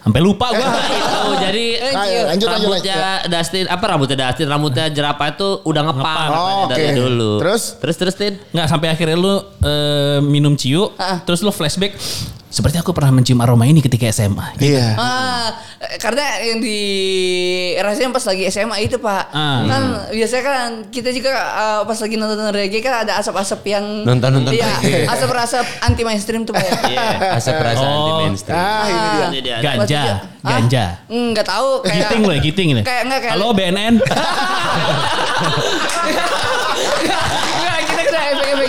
Sampai lupa gua. itu jadi Ayo, lanjut, lanjut, rambutnya Dustin apa rambutnya Dustin rambutnya jerapah itu udah ngepang Oh, katanya dari dulu Terus? terus terus Tin Nggak sampai akhirnya lu eh, minum ciu, terus lu flashback. Seperti aku pernah mencium aroma ini ketika SMA. Iya. Ah, karena yang di rasain pas lagi SMA itu pak, Ah. kan biasanya kan kita juga ah, pas lagi nonton reggae kan ada asap-asap yang Nonton-nonton iya, reggae. asap-asap anti mainstream tuh pak. ya. Iya. Asap di Oh. mainstream. Ah, ini dia. Ini dia. Ganja, Hah? ganja. Hmm, Nggak tahu kayak Giting loh, giting ini. Kayak nggak kayak Halo BNN.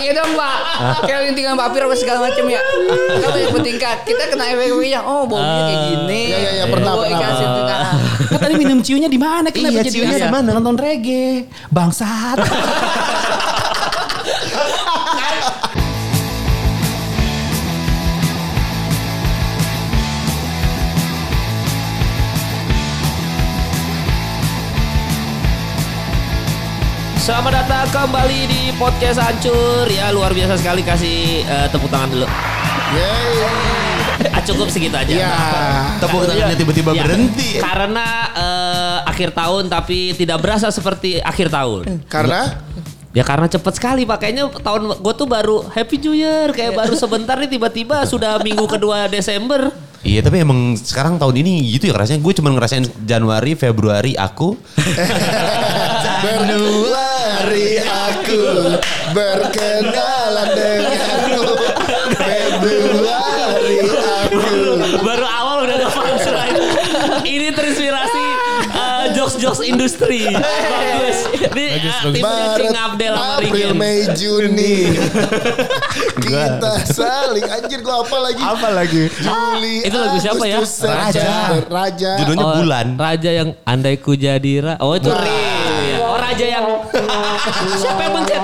Efek-efeknya dong pak Kayak lintingan papir apa segala macam ya Kan banyak bertingkat Kita kena efek-efeknya Oh baunya kayak gini Iya, iya, iya, pernah, pernah, nah. Kan tadi minum ciunya di mana? Kenapa Iya, jadi ciunya di mana? Nonton reggae. Bangsat. Selamat datang kembali di podcast hancur ya luar biasa sekali kasih eh, tepuk tangan dulu. Yeay. Ah, cukup segitu aja. Iya. Tepuk tangannya tiba-tiba Ya, berhenti. Karena eh, akhir tahun tapi tidak berasa seperti akhir tahun. Karena Ya karena cepet sekali pak. Kayaknya tahun gue tuh baru Happy New Year. Kayak baru sebentar nih tiba-tiba sudah minggu kedua Desember. Iya tapi emang sekarang tahun ini gitu ya rasanya gue cuma ngerasain Januari, Februari aku. Januari aku berkenalan denganmu. Februari aku. Baru awal udah ada punchline. Ini terinspirasi jokes-jokes industri. Bagus. Ini Bagus, uh, bagus. timnya Maret, Cing Abdel sama April. Mei, Juni. Kita saling anjir gua apa lagi? Apa lagi? Juli. Itu lagu siapa ya? September, Raja. Judulnya Oh, bulan. Raja yang andai ku jadi ra. Oh itu. Oh raja yang siapa yang pencet?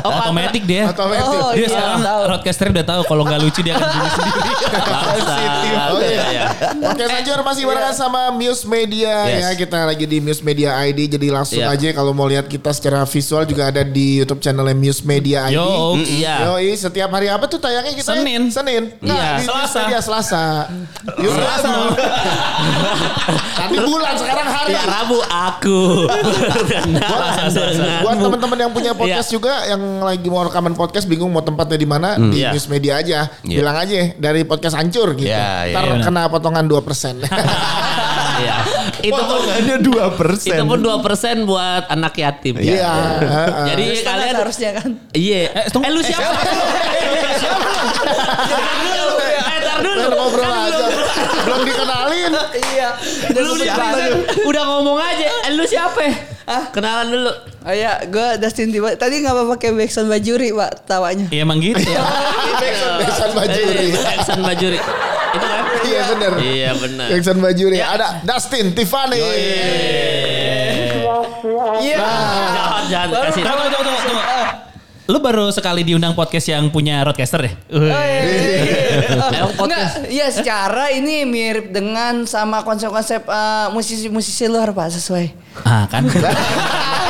Oh, Otomatis dia. Otomatis. Oh, Dia iya, sekarang tahu. broadcaster udah tahu kalau nggak lucu dia akan bunuh sendiri. Oh iya. Iya. Oke Sanjur masih barengan sama Muse Media Yes. ya kita lagi di Muse Media ID jadi langsung Iya. aja kalau mau lihat kita secara visual juga ada di YouTube channelnya Muse Media ID. Yo, Iya. Yoi, setiap hari apa tuh tayangnya kita? Senin. Senin. Nah, Iya. Selasa. Media Selasa. Selasa. Tadi bulan sekarang hari. Ya Rabu aku. Buat, buat teman-teman yang punya podcast Iya. juga yang lagi mau rekaman podcast bingung mau tempatnya di mana di Iya. News Media aja. Iya. Bilang aja dari podcast hancur gitu. Iya, iya, Ntar iya. kena potongan 2%. Iya. Itu pun Potongannya 2%. itu pun 2% buat anak yatim. Iya. heeh. Jadi Setengah kalian seharusnya kan Iya. Eh, tunggu. Eh lu siapa? Tar dulu. Eh tar dulu. Kan aja. belum- Belum dikenalin. Iya Lu siapa? Udah ngomong aja. Eh, lu siapa? Ah, kenalan dulu. Oh iya gue Dustin Tiba Tadi gak apa pakai backsound bajuri pak tawanya Iya emang gitu. Beksan Bajuri. Beksan Bajuri. Itu kan? Iya bener. Iya benar. Beksan Bajuri. Ada Dustin, Tiffany. Iya kasih. Tunggu, tunggu, tunggu, tunggu. Lu baru sekali diundang podcast yang punya roadcaster ya? Oh, iya, iya, iya. Emang Enggak, podcast. iya secara ini mirip dengan sama konsep-konsep eh, musisi-musisi luar pak sesuai. Ah kan.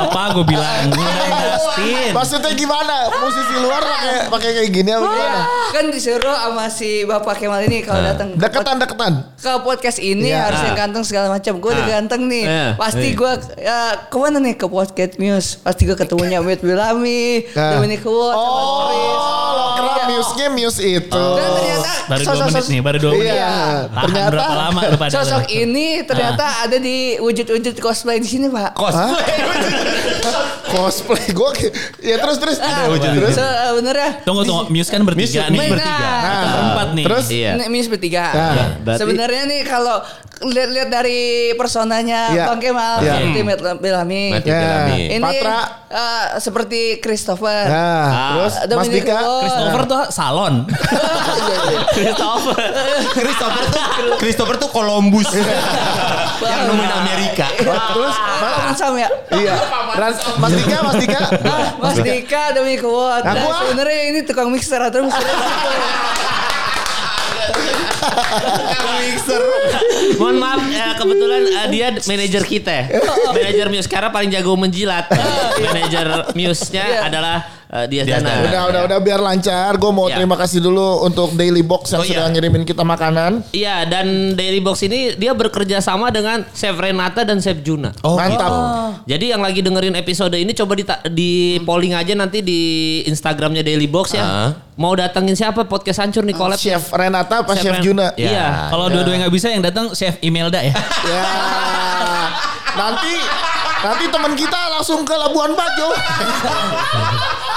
Apa gue bilang? Dustin. Maksudnya gimana? Musisi luar pakai pakai kayak gini apa gimana? Kan disuruh sama si Bapak Kemal ini kalau datang ke, pod- Deketan deketan. ke podcast ini Iya. harus yang ganteng segala macam. Gue udah ganteng nih. Iya. Pasti gue ya, ke mana nih ke podcast Muse? Pasti gue ketemunya Wit Bilami, Nah. Dominic Wood. Oh, lo kira Iya. Muse-nya Muse itu. Dan ternyata Baru dua sosok- menit nih, baru dua menit. Iya. Tahan Ternyata berapa lama lu pada? Sosok ini ternyata ada di wujud-wujud cosplay di sini, Pak. Cosplay. cosplay gue ya terus terus Ah, terus terus sebenarnya Tunggu tunggu, Muse kan bertiga Muse- nih. Muse Bertiga. bertiga. Kita berempat nih. Terus? Iya. Miss bertiga. Nah, berarti- Sebenarnya nih kalau lihat-lihat dari personanya Iya. Bang Kemal Iya. seperti Matt Bellamy. Matthew Ya. Bellamy. Ini Patra. eh, seperti Christopher. Nah, terus Mas Dominic Dika Wood. Christopher tuh salon. Christopher. Christopher tuh Christopher tuh Columbus. yang nemuin Amerika. terus Paman Sam ya. iya Mas Dika Mas Dika Ah, Mas Dika, Dominic Wood. Aku Dan ah. sebenarnya ini tukang mixer atau mixer. Mixer Mohon maaf, eh, kebetulan eh, dia manajer kita. Manajer Muse karena paling jago menjilat. Manajer Muse-nya Iya. adalah eh, Dana. Dana. Udah, udah, udah biar lancar. Gue mau Ya. terima kasih dulu untuk Daily Box yang Oh, iya. sudah ngirimin kita makanan. Iya dan Daily Box ini dia bekerja sama dengan Chef Renata dan Chef Juna. Oh, Mantap. Jadi yang lagi dengerin episode ini coba di, di polling aja nanti di Instagramnya Daily Box ya. Ah. Mau datengin siapa podcast hancur nih collab? Chef Renata apa Chef Ren- Juna? Ya. Iya. Kalau dua-duanya nggak bisa yang datang Chef Imelda ya. Ya. nanti nanti teman kita langsung ke Labuan Bajo.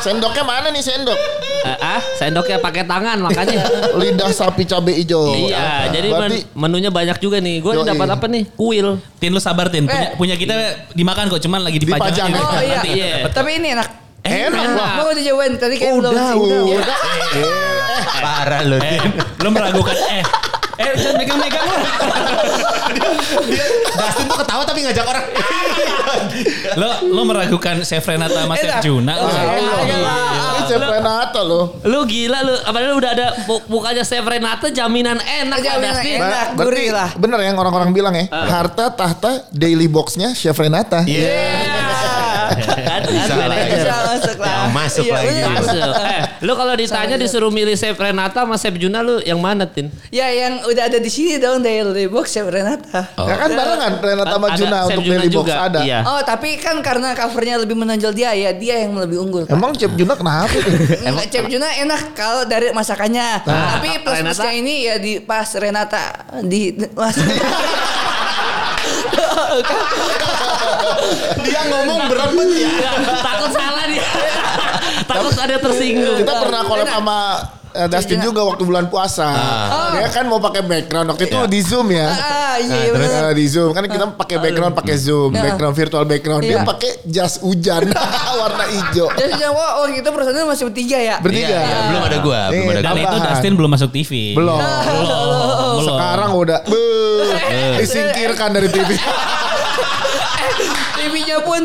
Sendoknya mana nih sendok? Eh, ah, sendoknya pakai tangan makanya. Lidah sapi cabe hijau. iya, jadi men- Berarti menunya banyak juga nih. Gue dapat apa nih? Kuil. Tin lu sabar Tin. Punya, Eh. punya kita dimakan kok, cuman lagi dipajang. Dipajang. aja. Oh iya. Nanti. Iya. Tapi ini enak. enak lah. Mau udah cobain tadi kayak belum Udah, sih. udah. Udah. Parah lu. Eh, lu meragukan eh eh jangan megang-megang lu. Dustin tuh ketawa tapi ngajak orang. Lo lo meragukan Chef Renata sama Chef. Juna. lu. Ini Chef Renata loh. Lu gila lu. Apalagi udah ada mukanya Chef Renata jaminan enak Jaminan enak. Ba- gurih berarti lah. bener yang orang-orang bilang ya. Harta tahta daily boxnya Chef Renata. Kan, kan, Bisa. Bisa masuk lah. Ya, masuk Iya, lagi. Masuk. Eh, lu kalau ditanya disuruh milih Chef Renata sama Chef Juna lu yang mana Tin? Ya yang udah ada di sini dong Daily Box Chef Renata. Ya kan barengan Renata sama Juna untuk daily box ada. iya. Oh tapi kan karena covernya lebih menonjol dia ya dia yang lebih unggul. Pak. Emang Chef Juna kenapa? Enggak, Chef Juna enak kalau dari masakannya. Nah, Tapi plus Renata? plusnya ini ya di pas Renata di. Dia ngomong berebut ya. Takut salah dia. Takut ada tersinggung. Kita pernah collab sama eh, Dustin Juna. juga waktu bulan puasa. Dia kan mau pakai background waktu itu di Zoom ya. ah iya Nah, iya terus? bener. Eh, di Zoom kan kita pakai background pakai Zoom, Nah. background virtual background. Dia Iya. pakai jas hujan warna hijau. Jadi jangan wah oh itu personil masih bertiga ya. Bertiga. Iya, belum ada gua, belum Iya, ada Dan gua. itu. Dustin belum masuk TV. Belum. Belum. Sekarang udah disingkirkan dari TV. TV-nya pun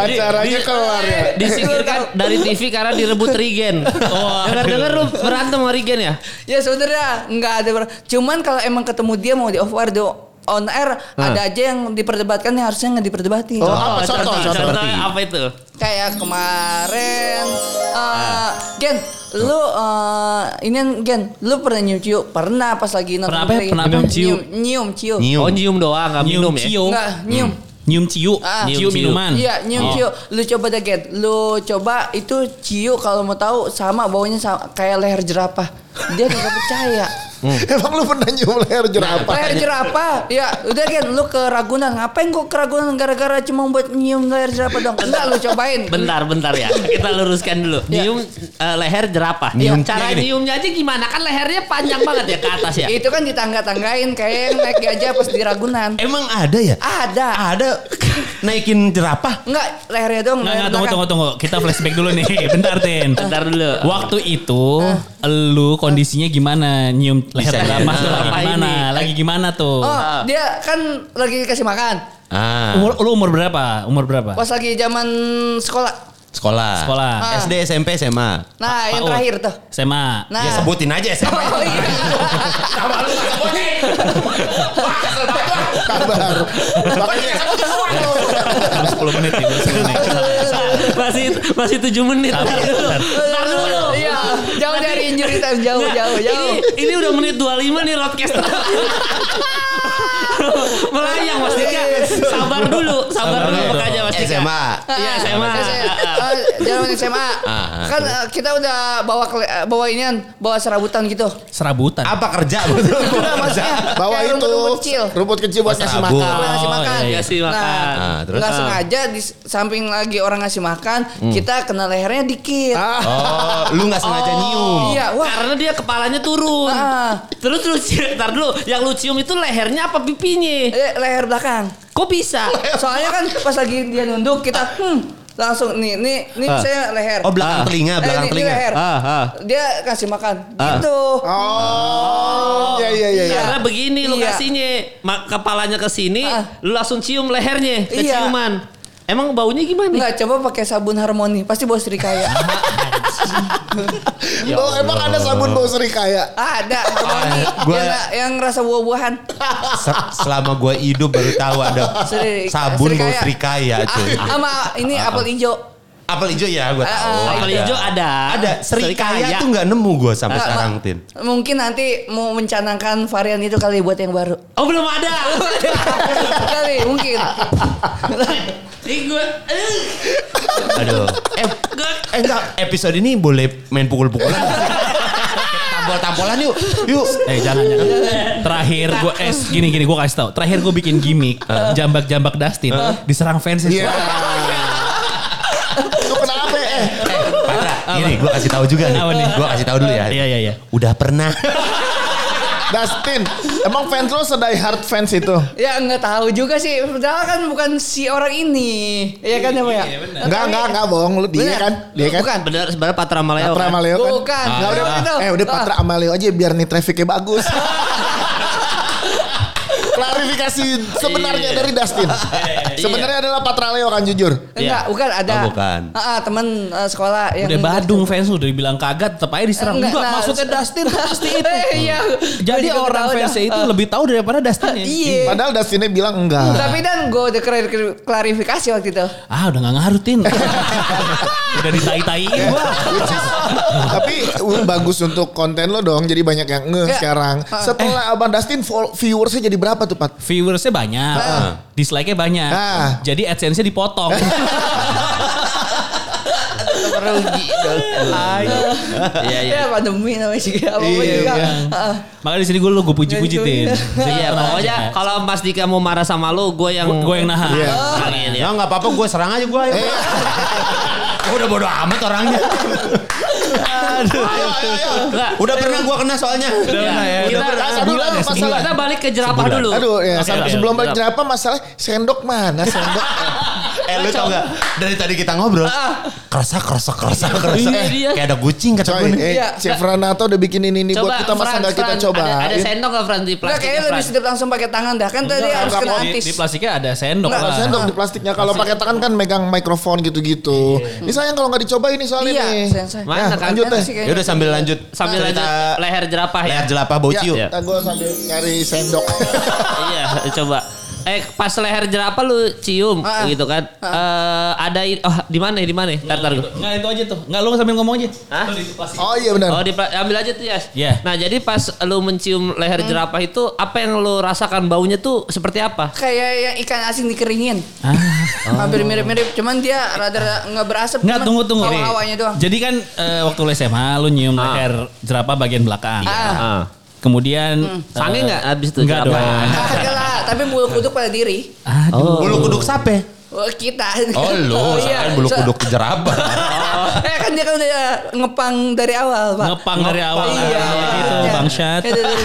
Acaranya Di- keluar ya. Disingkirkan dari TV karena direbut Rigen. Dengar-dengar lu berantem sama Rigen ya? ya sebenarnya nggak ada ber- cuman kalau emang ketemu dia mau di off air di on air ada aja yang diperdebatkan yang harusnya nggak diperdebatin. Oh, apa contoh? contoh, Contoh. contoh apa itu? Kayak kemarin eh Gen, lu eh ini Gen, lu pernah nyium ciu? Pernah pas lagi nonton Pernah apa ya? Pernah apa? Nyium Ciu. nyium ciu. Nyium. Oh nyium doang, nggak minum Nyium ya? cio. Enggak, nyium. Nyium ciu. Ah. Ciu Nyium ciu. minuman. Iya, nyium Oh. ciu. Lu coba deh Gen, lu coba itu ciu kalau mau tahu sama baunya sama kayak leher jerapah. Dia kagak percaya. Emang lu pernah nyium leher jerapah? Leher jerapah. Ya, udah Gen, lu ke Ragunan. Ngapain kok ke Ragunan gara-gara cuma buat nyium leher jerapah dong? Enggak, lu cobain. Bentar, bentar ya. Kita luruskan dulu. Ya. Nyium eh, leher jerapah. Nyium Cara gini. nyiumnya aja gimana? Kan lehernya panjang banget ya ke atas ya. Itu kan ditangga-tanggain kayak yang naik gajah pas di Ragunan. Emang ada ya? Ada. Ada naikin jerapah. Enggak, lehernya dong. Nggak, leher nggak, tunggu, tunggu, tunggu. Kita flashback dulu nih. Bentar, Tin. Bentar dulu. Waktu itu, lu kondisinya gimana? Nyium leher ya. Apa gimana? ini? Lagi gimana tuh? Oh, dia kan lagi kasih makan. Ah, Umur, lu umur berapa? Umur berapa? Pas lagi zaman sekolah. sekolah. Sekolah. Ah. SD, SMP, SMA. Nah, yang PAUD. terakhir tuh. SMA. Nah. Ya sebutin aja SMA. Oh iya. Makanya 10 menit nih, baru 10 menit. masih masih 7 menit. Bentar dulu. Jauh dari injury time, jauh, Nggak, jauh, jauh. Ini, ini udah menit 25 nih roadcaster. Melayang Mas Dika. Sabar dulu, sabar, Sabar dulu makanya Mas Dika. SMA. Iya, SMA. Ah, Zaman SMA. Ah, Kan eh, kita udah bawa eh, bawa inian, bawa serabutan gitu. Serabutan. Apa kerja betul? Bawa itu rumput-rumput kecil. rumput kecil buat Oh, ngasih makan. Ngasih Oh, makan. iya, iya. Ngasih makan. Ah, terus? nggak Ah. sengaja di samping lagi orang ngasih makan, kita kena lehernya dikit. Ah, Oh, lu nggak sengaja nyium. Iya. Karena dia kepalanya turun. Ah. Terus lu ntar dulu, yang lu cium itu lehernya apa pipinya? Eh, leher belakang. Kok bisa? Soalnya kan pas lagi dia nunduk kita hmm, langsung nih nih nih Ah. saya leher. Oh, belakang Ah. telinga, Eh, belakang ini- ini telinga. leher. Ah, ah. Dia kasih makan. Ah. Gitu. Oh, iya iya iya. iya. Karena begini lu Iya. kasihnya, ma- kepalanya ke sini, Ah. lu langsung cium lehernya, Iya. Emang baunya gimana? Enggak, coba pakai sabun harmoni, pasti bau serikaya. Oh, emang ada sabun bau serikaya? Ada. Wangi. Gua- yang, yang rasa buah-buahan. Se- Selama gue hidup baru tahu ada Seri- sabun bau serikaya. Ah, Sama ini apel hijau. Apel hijau ya gue tahu. Ah, Apel hijau ada. Ada serikaya tuh nggak nemu gue sampai Ah, sekarang Ma- Tin. Mungkin nanti mau mencanangkan varian itu kali buat yang baru. Oh belum ada. kali mungkin. Gue. Aduh. Eh, eh enggak, episode ini boleh main pukul-pukulan. Tampol-tampolan yuk. Yuk. Eh jangan jangan. Terakhir gue eh gini gini gue kasih tau. Terakhir gue bikin gimmick jambak-jambak Dustin diserang fans Iya. Itu kenapa? Eh, Patra, ini gue kasih tahu juga nih. Apa nih? Gue kasih tahu dulu ya. Iya iya iya. Udah pernah. Dustin, emang fans lo sedai hard fans itu? Ya nggak tahu juga sih. Padahal kan bukan si orang ini. Iya kan ya Pak ya? Enggak, enggak, enggak bohong. Lu dia Bener. kan? Dia kan? Bukan. Bener sebenarnya Patra Maleo. Patra kan? Amaleo kan? Bukan. Nggak, udah, Itu. eh udah Patra Amaleo aja biar nih trafficnya bagus. Klarifikasi sebenarnya dari Dustin. Sebenarnya adalah Patra Leo kan jujur. Enggak, bukan ada. Oh, bukan. Ah, ah, teman eh, sekolah yang Udah Badung fans udah dibilang kaget tetap aja diserang. Enggak, nah, maksudnya Dustin tuh pasti itu. Eh, Iya. Jadi orang fansnya dah. itu lebih tahu daripada Dustinnya. Iya. Padahal Dustinnya bilang enggak. Tapi dan gue udah klari- klarifikasi waktu itu. Ah udah gak ngarutin. udah ditai-taiin gua. Tapi uh, bagus untuk konten lo dong. Jadi banyak yang nge sekarang. Setelah Abang Dustin viewersnya jadi berapa tuh Pat? Viewersnya banyak, dislike-nya banyak. Ah. Jadi AdSense-nya dipotong. Rugi dong. Iya iya. Ya pandemi namanya sih. Apa apa Iya, juga. iya. Ah. Makanya di sini gue lu gue puji-puji tin. Iya pokoknya kalau Mas Dika mau marah sama lu, gue yang gue yang nahan. Iya. Angin, ya. Ya nggak apa-apa gue serang aja gue. Gue udah bodo amat orangnya. Enggak. Udah pernah gue kena soalnya. Iya. ya, Kita, udah pernah. Aduh, Sebulan ya, sebulan. kita balik ke jerapah Sebulan. dulu. Aduh ya oke, sebelum balik jerapah masalah sendok mana sendok? Eh lu tau gak? Dari tadi kita ngobrol. Kerasa, kerasa, kerasa, kerasa. Iya, Eh, dia. Kayak ada kucing kata gue nih. eh, Iya. Chef Ranato udah bikin ini ini buat kita masa nggak kita coba? Ada, ada sendok gak Frans di Enggak plastiknya kayaknya lebih sedap langsung pakai tangan dah. Kan tadi harus kena antis. di plastiknya ada sendok lah. sendok di plastiknya. Kalau pakai tangan kan megang mikrofon gitu-gitu. Ini sayang kalau nggak dicoba ini soalnya Iya, nih. sayang, sayang. Mana lanjut deh. Ya udah sambil lanjut. Sambil lanjut leher jerapah ya. Leher jelapah bau Ya, ciu. Iya. gue sambil nyari sendok. iya, coba. Eh pas leher jerapah lu cium Ah, ah. gitu kan. Eh ada i- oh di mana di mana? Tar tar. Enggak itu aja tuh. Enggak lu sambil ngomong aja. Hah? Tuh, di plastik. Oh iya benar. Oh di ambil aja tuh ya. Iya. Nah jadi pas lu mencium leher jerapah itu apa yang lu rasakan baunya tuh seperti apa? Kayak yang ikan asin dikeringin. Ah. Hampir mirip-mirip. Cuman dia rada nggak berasap. Enggak tunggu tunggu. Hawa-hawanya doang. Jadi kan eh, waktu lu SMA lu nyium Ah. leher jerapah bagian belakang. Ah. Ah. Kemudian Sange eh, nggak habis itu Enggak dong. Kagak lah. Tapi bulu kuduk pada diri. Aduh. Bulu kuduk sape. Oh, kita. Oh lu, iya. selain bulu So- kuduk jerapah. eh kan dia kan udah ngepang dari awal, Pak. Ngepang dari awal. Iya. Gitu, Iya. bangsat. Eh, dari- dari-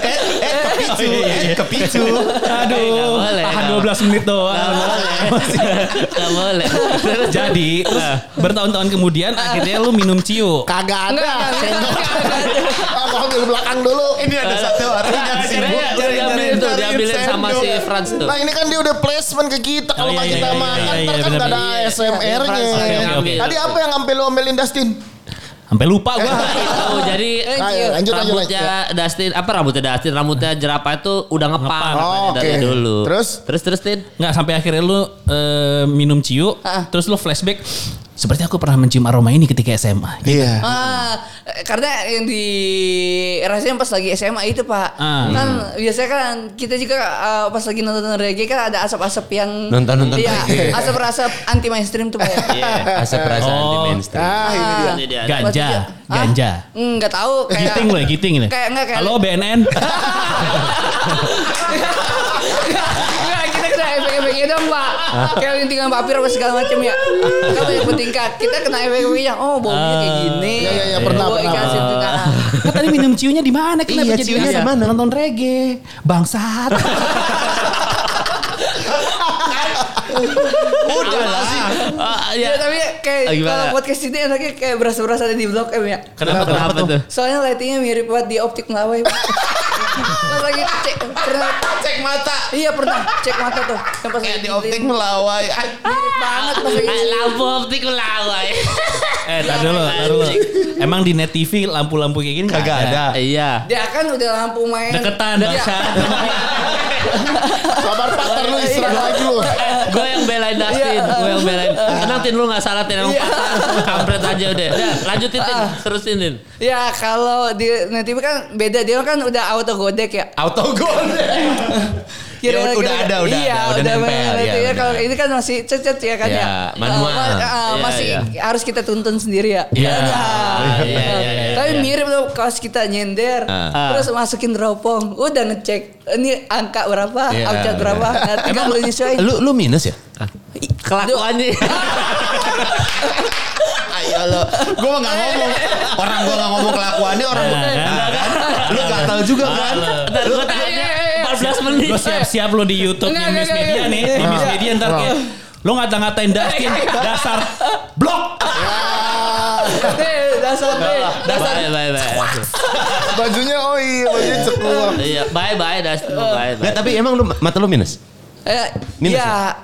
eh, eh, kepicu, eh, kepicu. Aduh, Nggak boleh. tahan 12 menit doang. Gak boleh. Jadi, terus bertahun-tahun kemudian akhirnya lu minum ciu. Kagak ada. enggak, enggak. Aku ambil belakang dulu. Ini ada satu orang yang sibuk Dia diambilin sama si Frans tuh. Nah ini kan dia udah placement ke kita kalau Oh, iya, iya, kita iya, makan iya, iya, kan nggak ada iya. ASMR-nya. Ngambil. Tadi apa yang ngambil lo omelin Dustin? Sampai lupa gua. Itu jadi Eh, Ayo, Ciu. lanjut lanjut rambutnya lanjut. Dustin apa rambutnya Dustin rambutnya jerapah itu udah ngepang. Oh, dari oke. dulu Terus? terus terus Tin Nggak sampai akhirnya lu eh, minum ciu, Ah. terus lu flashback. Seperti aku pernah mencium aroma ini ketika SMA. Iya. Ah, karena yang di rasain pas lagi SMA itu pak, Ah. kan biasanya kan kita juga uh, pas lagi nonton reggae kan ada asap-asap yang Nonton-nonton iya, reggae. asap-asap anti mainstream tuh pak. ya. Asap rasa Oh. anti mainstream. Ah ini dia. ini dia Ganja, Ah, ganja. Enggak tahu kayak Giting lo ya, giting ini. Kayak enggak kayak Halo BNN. Kita kena efek-efeknya dong pak Kayak lintingan papir apa segala macam ya Kan banyak bertingkat Kita kena efek-efeknya Oh baunya kayak gini Iya, iya, iya, pernah, ikan pernah. kan. Kan tadi minum ciunya di mana? Kenapa Iya, jadi ciunya di mana? Nonton reggae. Bangsat. udah lah Ah, Ya ya tapi kayak gimana? kalau podcast ini enaknya kayak berasa-berasa ada di Blok M ya kenapa kenapa tuh Soalnya lightingnya mirip banget di optik melawai. Pas lagi cek pernah Cek mata. Iya pernah cek mata tuh Yang pas lagi di optik melawai. Ah, Mirip banget pas lagi Ah, lampu optik melawai Eh, tar dulu, tar dulu. Emang di net TV lampu-lampu kayak gini Kagak ada. Iya. Dia kan udah lampu main. Deketan, Iya. dahsyat. Sabar Pak, ntar lu istirahat lagi lu. Gue yang belain Dustin, gue yang belain. Tenang Tin, lu gak salah Tin, emang patah. Kampret aja udah. Udah, lanjutin Tin, terusin Tin. Ya kalau di net TV kan beda dia kan udah auto godek ya. Auto gol. Ya, udah ada, udah iya, ada, udah nempel, net iya, TV. benar. Kalau ini kan masih cecet ya kan Iya, ya. manual. Eh, ma- Iya, masih iya. harus kita tuntun sendiri ya. Iya. Ya. Iya, iya, iya, Tapi iya. mirip tuh kaos kita nyender, Ah. terus masukin dropong, udah ngecek ini angka berapa, Iya, outchat berapa, nah tinggal lu nyesuaiin. Lu lu minus ya? Kelakuannya. Ayo lo, gue mah nggak ngomong. Orang gue nggak ngomong kelakuannya orang. Nah, kan? Nah, kan? Lu nggak tahu juga kan? Gue tanya 14 menit. Lo siap-siap lo di YouTube-nya Enggak, Miss Media nih. Di Miss Iya. Media ntar kayak lo ngata-ngatain Dustin dasar blok. Eh, dasar dasar. Bye, bye, bye. Bajunya oh iya, bajunya ceklok. Iya, bye, bye, Dustin. Bye, bye. Nggak, tapi emang lu mata lu minus? Eh, Minus iya.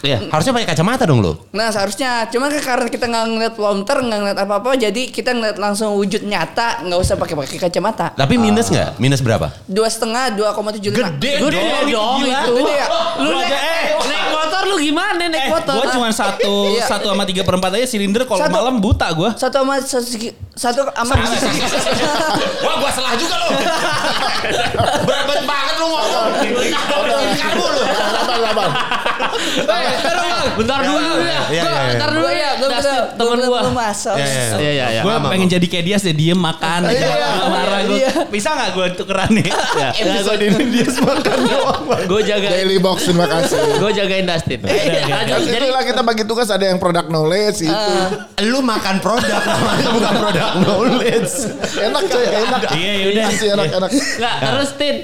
Iya. Harusnya pakai kacamata dong lu. Nah seharusnya, cuma kan karena kita nggak ngeliat prompter, nggak ngeliat apa-apa, jadi kita ngeliat langsung wujud nyata, nggak usah pakai pakai kacamata. Tapi minus nggak? Minus berapa? Dua setengah, dua koma tujuh lima. Gede dong Gila, itu. gede ya. Lu Lu naik, aja, eh. naik motor lu gimana naik Eh, motor? gue cuma satu Iya. satu sama tiga perempat aja silinder kalau malam buta gue. Satu sama satu, satu sama. Wah gua salah juga lo. Berat banget lu ngomong. Kamu lu. Sabar, sabar. Eh, taruh, Bang. Bentar dulu ya. Iya, Gua- iya, iya. Bentar dulu ya. ya, belum temen gua. belum masuk. Iya, iya, Iya, iya, iya. Gue pengen jadi kayak dia sih diem makan. Iya, iya. marah gue. Iya. Bisa nggak gue tukeran nih? Ya, Episode ini dia makan doang. Gue jaga Daily Box, terima kasih. gue jagain Dustin. Jadi lah kita bagi tugas ada yang product knowledge itu. Lu makan produk namanya bukan produk knowledge. Enak coy, enak. Iya, yaudah. Masih enak-enak. Enggak, terus Tin.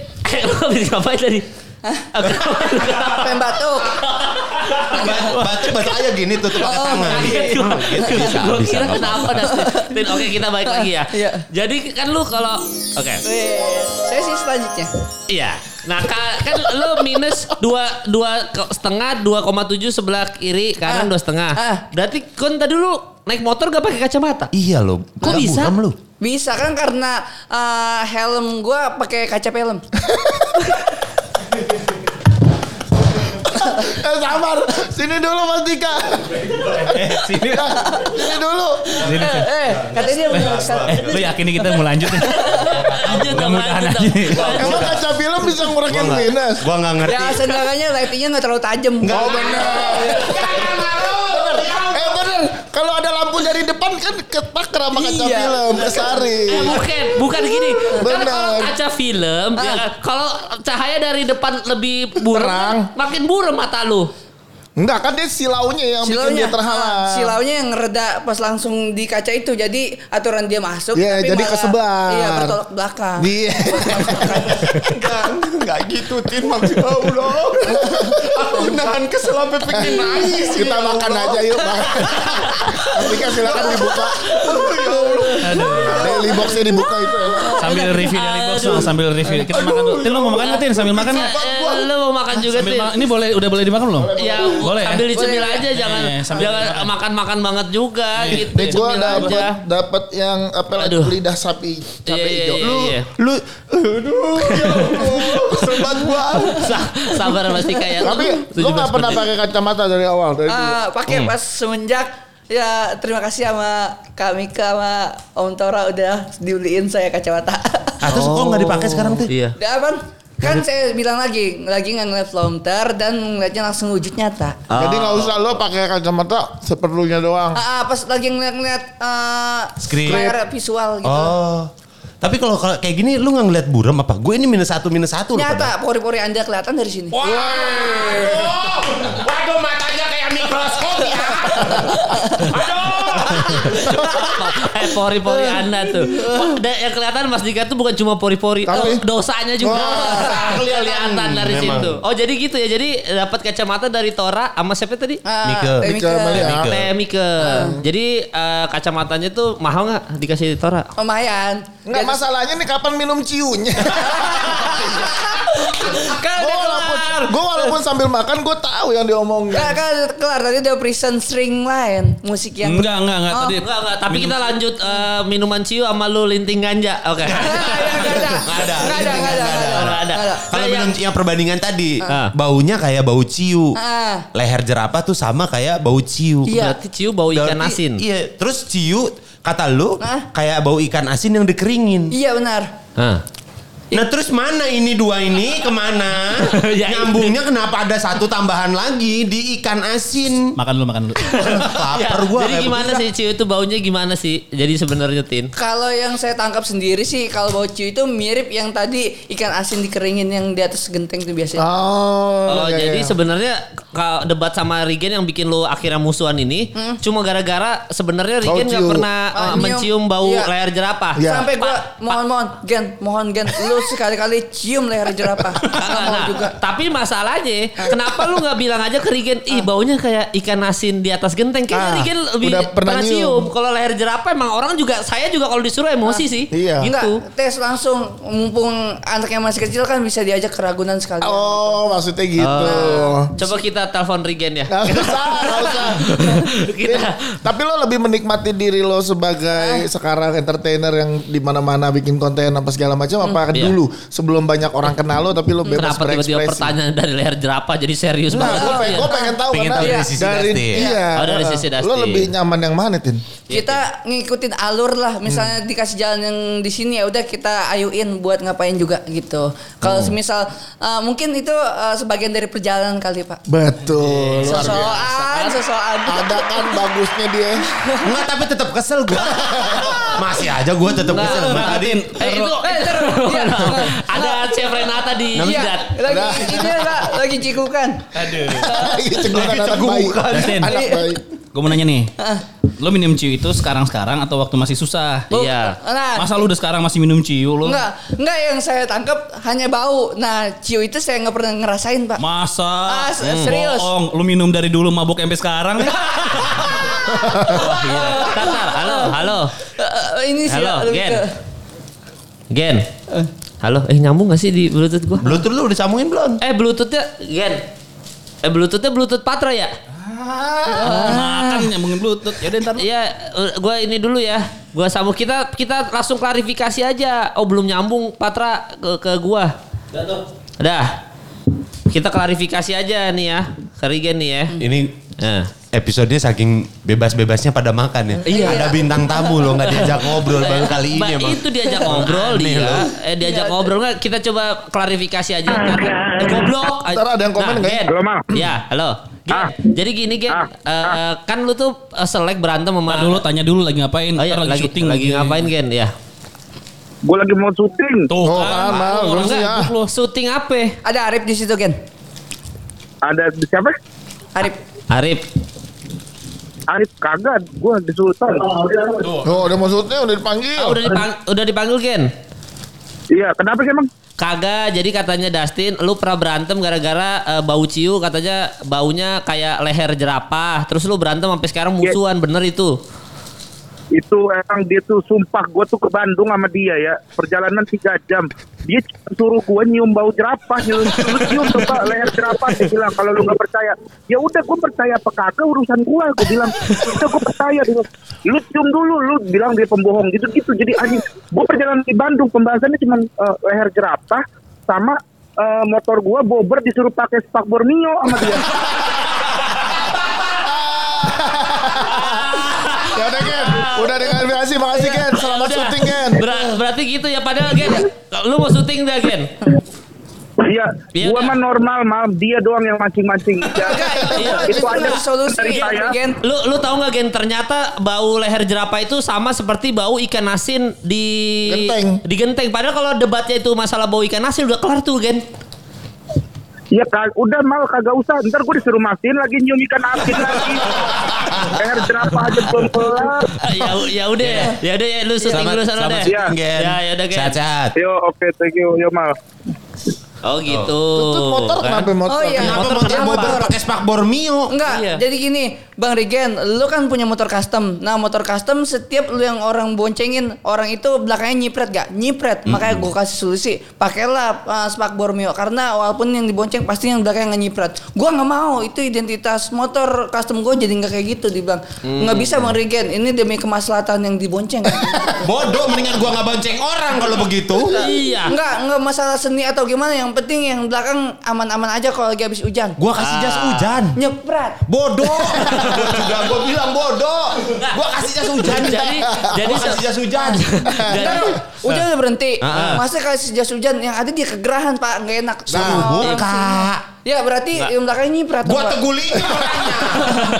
Lu habis ngapain tadi? Pengen batuk. Batuk batuk aja gini tutup pakai tangan. Gitu bisa Gue bisa. kira kenapa. Tin, oke kita balik lagi ya. Iya. Jadi kan lu kalau oke. Eh, Saya sih selanjutnya. Iya. Nah ka- kan lu minus dua dua setengah dua koma tujuh sebelah kiri kanan Ah. dua setengah. Ah. Berarti kan tadi lu naik motor gak pakai kacamata? Iya lo. Kok bisa? Buram lu. Bisa kan karena eh, helm gua pakai kaca helm. Eh sabar, sini dulu Mas Dika. Eh, sini. Sini dulu. Sini. eh, eh, katanya Eh, lu yakin nih kita mau lanjut Mudah-mudahan aja. Emang kaca film bisa ngurangin minus? Gua nggak ngerti. Ya seenggaknya lightingnya nggak terlalu tajam. Oh benar. Kalau ada lampu dari depan kan ketak sama kaca Iya. film, kesari. Eh, bukan, bukan gini. Kan Benar. kalau kaca film, ya kan, kalau cahaya dari depan lebih buram, kan makin buram mata lu. Enggak kan dia silaunya yang bikin dia terhalang. ah, silaunya yang reda pas langsung di kaca itu. Jadi aturan dia masuk. Iya, tapi jadi malah- kesebar. Iya, bertolak belakang. Iya. Enggak, enggak gitu Tin maksud Allah. Aku nahan kesel sampai pengen nangis. Kita makan aja yuk, Bang. Tapi kan silakan dibuka. Ya Allah. Daily boxnya dibuka itu ya. Sambil review dari box dong, sambil review. Kita makan dulu. Tin lu mau makan nggak Tin? Sambil makan nggak? Eh, lu mau makan juga Tin? ini boleh udah boleh dimakan belum? Ya, Boleh ya? sambil dicemil Boleh. aja, jangan Iya, jangan makan-makan banget juga gitu. Cemil dapat dapat yang apa lidah sapi Iya, cabai iya, hijau. iya, Lu iya. lu aduh ya sebat gua. Sa- Sabar Mas Tika ya. Tapi lu nggak pernah pakai kacamata dari awal dari dulu. Ah, pakai Hmm. pas semenjak ya terima kasih sama Kak Mika sama Om Tora udah dibeliin saya kacamata. Ah terus kok nggak dipakai sekarang tuh? Iya. Udah? Kan saya bilang lagi, lagi nggak ngeliat filter dan ngeliatnya langsung wujud nyata. Jadi nggak usah lo pakai kacamata seperlunya doang. Ah, ah, pas lagi ngeliat-ngeliat eh, Script. layar visual gitu. Oh. Tapi kalau kayak gini lu nggak ngeliat buram apa? Gue ini minus satu minus satu. Nyata, pori-pori Anda kelihatan dari sini. Waduh matanya kayak mikroskop ya. I know. Eh pori-pori anda tuh. Oh, da- yang kelihatan Mas Dika tuh bukan cuma pori-pori, Tapi- oh, dosanya juga Wah, kelihatan dari Memang. situ. Oh jadi gitu ya. Jadi dapat kacamata dari Tora sama siapa tadi? Ah, Mika. Mika. Mika. Mika. Jadi eh, kacamatanya tuh mahal nggak dikasih Tora? Lumayan. Enggak masalahnya nih kapan minum ciunya. Kan gue walaupun, gua walaupun sambil makan gue tahu yang diomongin. Kan, kan kelar tadi udah prison string lain, musik yang Enggak, enggak, enggak. Oh. Tadi Enggak, enggak. Tapi kita lanjut eh, minuman ciu sama lu linting ganja. Oke. Enggak ada. Nggak ada. Enggak ada, enggak ada. Nggak ada. Nggak ada. Kalau minum yang perbandingan tadi, Ah. baunya kayak bau ciu. Ah. Leher jerapah tuh sama kayak bau ciu. Iya. Berarti ciu bau ikan Berarti- asin. Iya, terus ciu kata lu kayak bau ikan asin yang dikeringin. Iya benar. Nah terus mana ini dua ini ke mana? Ya, Nyambungnya kenapa ada satu tambahan lagi di ikan asin? makan dulu, makan dulu. Ya, Lapar gua jadi gimana sih ciu itu baunya gimana sih? Jadi sebenarnya Tin. Kalau yang saya tangkap sendiri sih kalau bau ciu itu mirip yang tadi ikan asin dikeringin yang di atas genteng itu biasanya. Oh, Oh, iya, jadi iya. sebenarnya kalau debat sama Regen yang bikin lo akhirnya musuhan ini cuma gara-gara sebenarnya Regen nggak ciu. pernah Ah, uh, mencium bau Iya. leher jerapah. Iya. Sampai gua mohon mohon Gen, mohon Gen, lu sekali-kali cium leher jerapah. Nah, mau nah, juga. Tapi masalahnya, kenapa lu nggak bilang aja ke Regen, ih baunya kayak ikan asin di atas genteng. Kayaknya Ah, Regen lebih udah pernah pernah nyium. cium. Kalau leher jerapah emang orang juga, saya juga kalau disuruh emosi sih. Iya. Gitu. Enggak, tes langsung mumpung anaknya masih kecil kan bisa diajak ke Ragunan sekali. Oh, maksudnya gitu. Coba kita telepon Regen ya. Nggak usah, usah. Kita Tapi lo lebih menikmati diri lo sebagai sekarang entertainer yang di mana-mana bikin konten apa segala macam apa Iya. dulu sebelum banyak orang kenal lo tapi lo bebas Kenapa tiba-tiba pertanyaan dari leher jerapah jadi serius Nah, banget? gue pengen, Iya. gua pengen tahu Pengen karena tahu dari sisi dari Dusty. iya. Oh, dari sisi Lo Dusty. lebih nyaman yang mana, Tin? Kita ngikutin alur lah, misalnya dikasih jalan yang di sini ya udah kita ayuin buat ngapain juga gitu. Kalau semisal uh, mungkin itu uh, sebagian dari perjalanan kali Pak. Betul. Luar biasa. Sosokan, sosokan. Ada kan bagusnya dia. Enggak, tapi tetap kesel gua. Masih aja gua tetap kesel. Nah, Tadi Eh itu Eh, iya. ada Chef Renata di Iya, Jidat. lagi ini Pak, lagi cikukan. Lagi cegukan anak bayi. Justin. Anak bayi. Gue mau nanya nih. Lo minum ciu itu sekarang-sekarang atau waktu masih susah? Iya. Nah, Masa lu udah sekarang masih minum ciu lo? Enggak, enggak yang saya tangkap hanya bau. Nah, ciu itu saya nggak pernah ngerasain, Pak. Masa? Ah, se- serius. Bohong. Lu minum dari dulu mabuk sampai sekarang? Tatar, halo, halo. Eh, ini sih Halo, Gen. ke- Gen. Halo, eh nyambung gak sih di Bluetooth gua? Bluetooth lu udah sambungin belum? Eh Bluetoothnya Gen. Eh Bluetoothnya Bluetooth Patra ya? Makan nyambungin bluetooth. Ya udah ntar. Iya, eh, gua ini dulu ya. Gua sambung kita kita langsung klarifikasi aja. Oh, belum nyambung Patra ke ke gua. Udah. Kita klarifikasi aja nih ya. Ke Regen nih ya. Ini Nah. episodenya saking bebas-bebasnya pada makan ya. Iya. Ada bintang tamu loh nggak diajak ngobrol baru kali ini emang. itu diajak ngobrol dia. loh. Eh diajak ngobrol nggak? Kita coba klarifikasi aja. Ntar, eh, goblok. Ntar ada yang komen Nah, nggak? Halo, Mal. Ya, halo. Gen, Jadi gini Gen, Eh, kan lu tuh eh, selek berantem sama Ntar dulu tanya dulu lagi ngapain? Oh iya, Ntar lagi, syuting lagi ngapain Gen? Ya. Gue lagi mau syuting. Tuh Oh, kan. kan, Mal. Orang Belum sih, sibuk ya. lu. Syuting apa? Ada Arif di situ, Gen. Ada siapa? Arif. Arif. Arif kagak. Gue di Sultan. Oh, udah maksudnya udah dipanggil. Ah, udah dipang- udah dipanggil Gen? Iya, kenapa sih emang? Kagak, jadi katanya Dustin, lu pernah berantem gara-gara eh, bau ciu, katanya baunya kayak leher jerapah. Terus lu berantem sampai sekarang musuhan, bener itu? Itu emang dia tuh sumpah gue tuh ke Bandung sama dia ya. Perjalanan tiga jam. Dia suruh gue nyium bau jerapah. Nyium, lu cium coba leher jerapah. Dia bilang kalau lu nggak percaya. Ya udah gue percaya apa kagak urusan gue. Gue bilang, udah gue percaya. Dia lu cium dulu. Lu bilang dia pembohong gitu-gitu. Jadi anjing. Gue perjalanan di Bandung. Pembahasannya cuma eh, leher jerapah sama eh, motor gue bober disuruh pakai spak Borneo sama dia. Ya udah udah diklarifikasi. Makasih Gen. Selamat Udah. syuting Gen. Ber- berarti gitu ya, padahal Gen, lu mau syuting dah Gen? Iya, Iya, gua mah normal, mal dia doang yang mancing-mancing. Ya, Iya, itu aja solusi dari saya. Gen. Lu lu tahu nggak Gen ternyata bau leher jerapah itu sama seperti bau ikan asin di Genteng. di genteng. Padahal kalau debatnya itu masalah bau ikan asin udah kelar tuh Gen. Iya kan, udah mal kagak usah. Ntar gue disuruh masin lagi nyium ikan asin lagi. Leher jerapah aja belum kelar. ya ya udah ya udah ya lu syuting dulu sana deh. Ya ya udah Gen. Sehat-sehat. Yo, oke, thank you, yo mal. Oh gitu. Itu motor kan? kenapa motor? Oh iya. Kenapa Motor- motor motor. pakai spakbor Mio? Enggak, Iya. jadi gini, Bang Regen, lu kan punya motor custom. Nah, motor custom setiap lu yang orang boncengin, orang itu belakangnya nyipret gak? Nyipret. Makanya gue kasih solusi, pakailah uh, spakbor Mio karena walaupun yang dibonceng pasti yang belakangnya nggak nyipret. Gua nggak mau, itu identitas motor custom gue jadi nggak kayak gitu dibilang. Nggak bisa Bang Regen, ini demi kemaslahatan yang dibonceng. Bodoh mendingan gua nggak bonceng orang kalau begitu. Iya. Enggak, enggak masalah seni atau gimana, yang penting yang belakang aman-aman aja kalau lagi habis hujan. Gua kasih jas hujan. Nyepret. Bodoh. gua juga gua bilang bodoh. Gua kasih jas hujan. Jadi- jadi gua kasih jas hujan. Jadi hujan udah berhenti. Ah, ah. Masa kasih jas hujan yang ada dia kegerahan pak nggak enak. Nah, buka. Ya berarti yang belakangnya nyiprat. Gua Pak. tegulingin orangnya.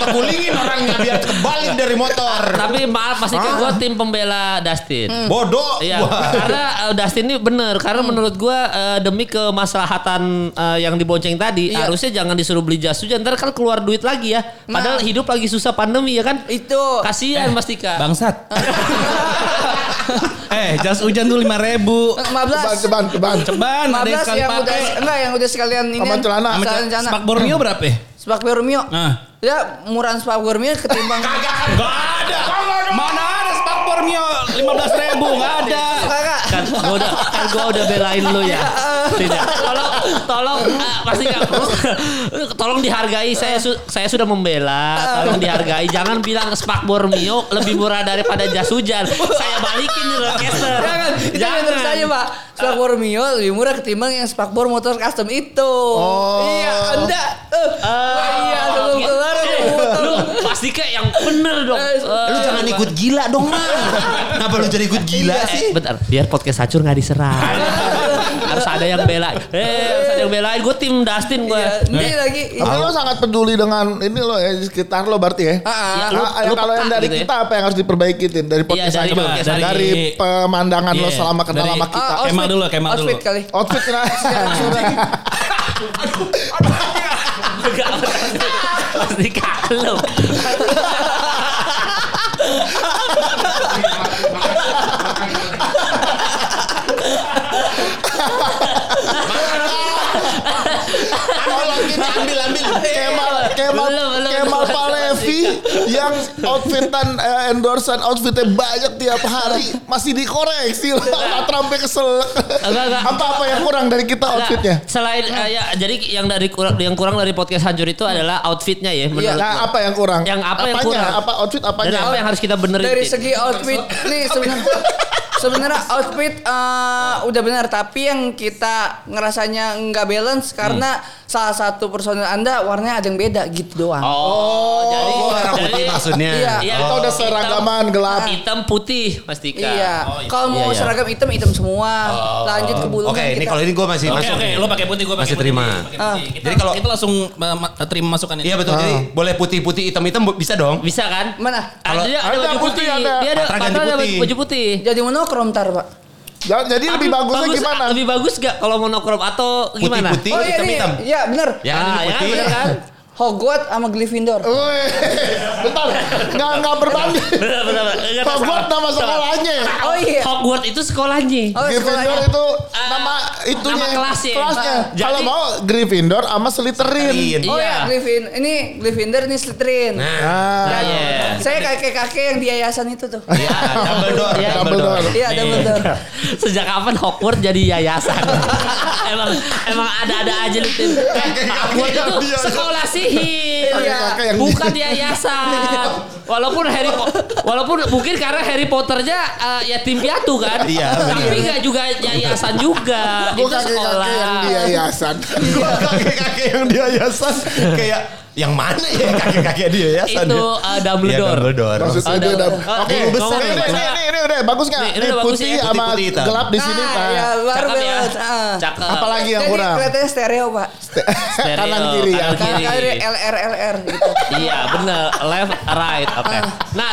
tegulingin orangnya biar kebalik dari motor. tapi maaf pasti kan gue tim pembela Dustin. Bodoh. Iya, Gua. karena uh, Dustin ini bener karena menurut gua uh, demi kemaslahatan uh, yang dibonceng tadi Iya. harusnya jangan disuruh beli jas hujan ntar kan keluar duit lagi ya. Padahal Nah. hidup lagi susah pandemi ya kan. Itu. Kasihan Mas Tika. Bangsat. eh, jas hujan tuh lima ribu. 15. Ceban, ceban, ceban. Ceban, yang 15 sekali yang udah pakai. enggak yang udah sekalian ini. Sama celana. Celana. Spak Borneo berapa ya? Spak Bormio. Nah. Ya murahan Spak Bormio ketimbang. Gak ada. Mana ada Spak Borneo lima belas ribu? Gak ada. Kakak. kan gua udah kan gua udah belain lu ya. Tidak. Tolong tolong uh, pasti nggak tolong dihargai saya su- saya sudah membela. Tolong dihargai. Jangan bilang Spak Bormio lebih murah daripada jas hujan. Saya balikin nih roadcaster. Jangan, itu bener saja pak. Spak Bormio lebih murah ketimbang yang Spak Bor motor custom itu. Oh. Iya, anda. Eh, wah, iya, sebelum keluar Eh, lu pasti kayak yang bener dong. Eh, Lu jangan ikut gila dong. Kenapa lu jadi ikut gila Eh, sih? bentar, biar podcast hacur nggak diserang. ada yang bela. Eh, ada yang belain. Gue tim Dustin gue. Iya, ini lagi. Tapi lo sangat peduli dengan ini lo ya sekitar lo berarti ya. Ah, ah. Ya, Ah, ah, lu kalau yang dari gitu ya. kita apa yang harus diperbaiki Tin? dari podcast dari dari, pemandangan lo Iya, selama kenal dari- sama kita. Ah, Kemal outfit. dulu, Kemal dulu. Outfit kali. Outfit kenapa? Enggak, pasti kalau. Tolong kita ambil ambil. Kemal Kemal Belum, belum, Kemal belum. Palevi yang outfitan eh, endorsean outfitnya banyak tiap hari masih dikoreksi lo sampai kesel. Apa-apa yang kurang dari kita outfitnya? Selain eh, ya, jadi yang dari kurang yang kurang dari podcast hancur itu adalah outfitnya ya menurut Nah, apa yang kurang? Yang apa yang Apanya? kurang? Apa outfit apanya? Apa yang harus kita benerin? Dari segi outfit nih sebenarnya sebenarnya outfit eh, udah benar tapi yang kita ngerasanya nggak balance karena salah satu personil anda warnanya ada yang beda gitu doang. Oh, jadi merah putih jadi- maksudnya. Iya. Iya, Kita udah hitam- seragaman gelap. Hitam putih Mas Tika. Iya. Kalau mau Iya, iya. seragam hitam hitam semua. Lanjut ke bulu. Oke, ini kalau ini gue masih Oke masuk. oke, nih. lo pakai putih, gue pakai Masih putih. terima. putih. Kita, Jadi kalau- kita langsung uh, ma- terima masukan ini. Iya betul. Jadi boleh putih-putih hitam-hitam bisa dong. Bisa kan? Mana? Ada, dia ada Ada baju putih, putih. ada. Dia ada ada putih. baju putih. Jadi monokrom tar pak. Ya, jadi lebih Tapi bagusnya bagus, gimana? Lebih bagus gak kalau monokrom atau gimana? Putih-putih Oh iya hitam-hitam. ya bener. Ya, Ah, ya putih. bener kan? Hogwarts sama Gryffindor. Wih, bentar, nggak nggak berbanding. Hogwarts nama sekolahnya. Oh iya. Hogwarts itu sekolahnya. Oh Gryffindor sekolahnya. itu Ah, nama itunya nama kelasnya. kelasnya. Ah, Kalau mau Gryffindor sama Slytherin. Oh Iya. ya, Gryffin. Ini Gryffindor ini Slytherin. Nah, Ah, Nah, iya. Saya kakek-kakek yang di yayasan itu tuh. ya Dumbledore. Iya, Dumbledore. Iya, Dumbledore. Sejak kapan Hogwarts jadi yayasan? emang emang ada-ada aja lu tim. Hogwarts itu sekolah sihir. Iya. Bukan yayasan. Walaupun Harry Po- walaupun mungkin karena Harry Potternya eh, yatim piatu kan. Iya, benar. Tapi nggak juga yayasan juga. Gue itu kakek-kakek sekolah. yang di yayasan. Gua kakek-kakek yang di yayasan kayak yang mana ya kakek-kakek di yayasan? Itu ya? uh, Dumbledore. Iya, Dumbledore. Maksudnya Oh, dia. Oh, Oke, guru besar ini, ya, ini, ini, ini udah bagus nggak? Ini Ini putih ya, sama gelap di sini. Nah, Nah, ya baru Cakep ya. Ah. Cakep. Apalagi yang Jadi kurang? kelihatannya stereo, Pak. Stereo, Kanan kiri ya. kanan kiri. kiri LR LR gitu. Iya bener left right oke. Nah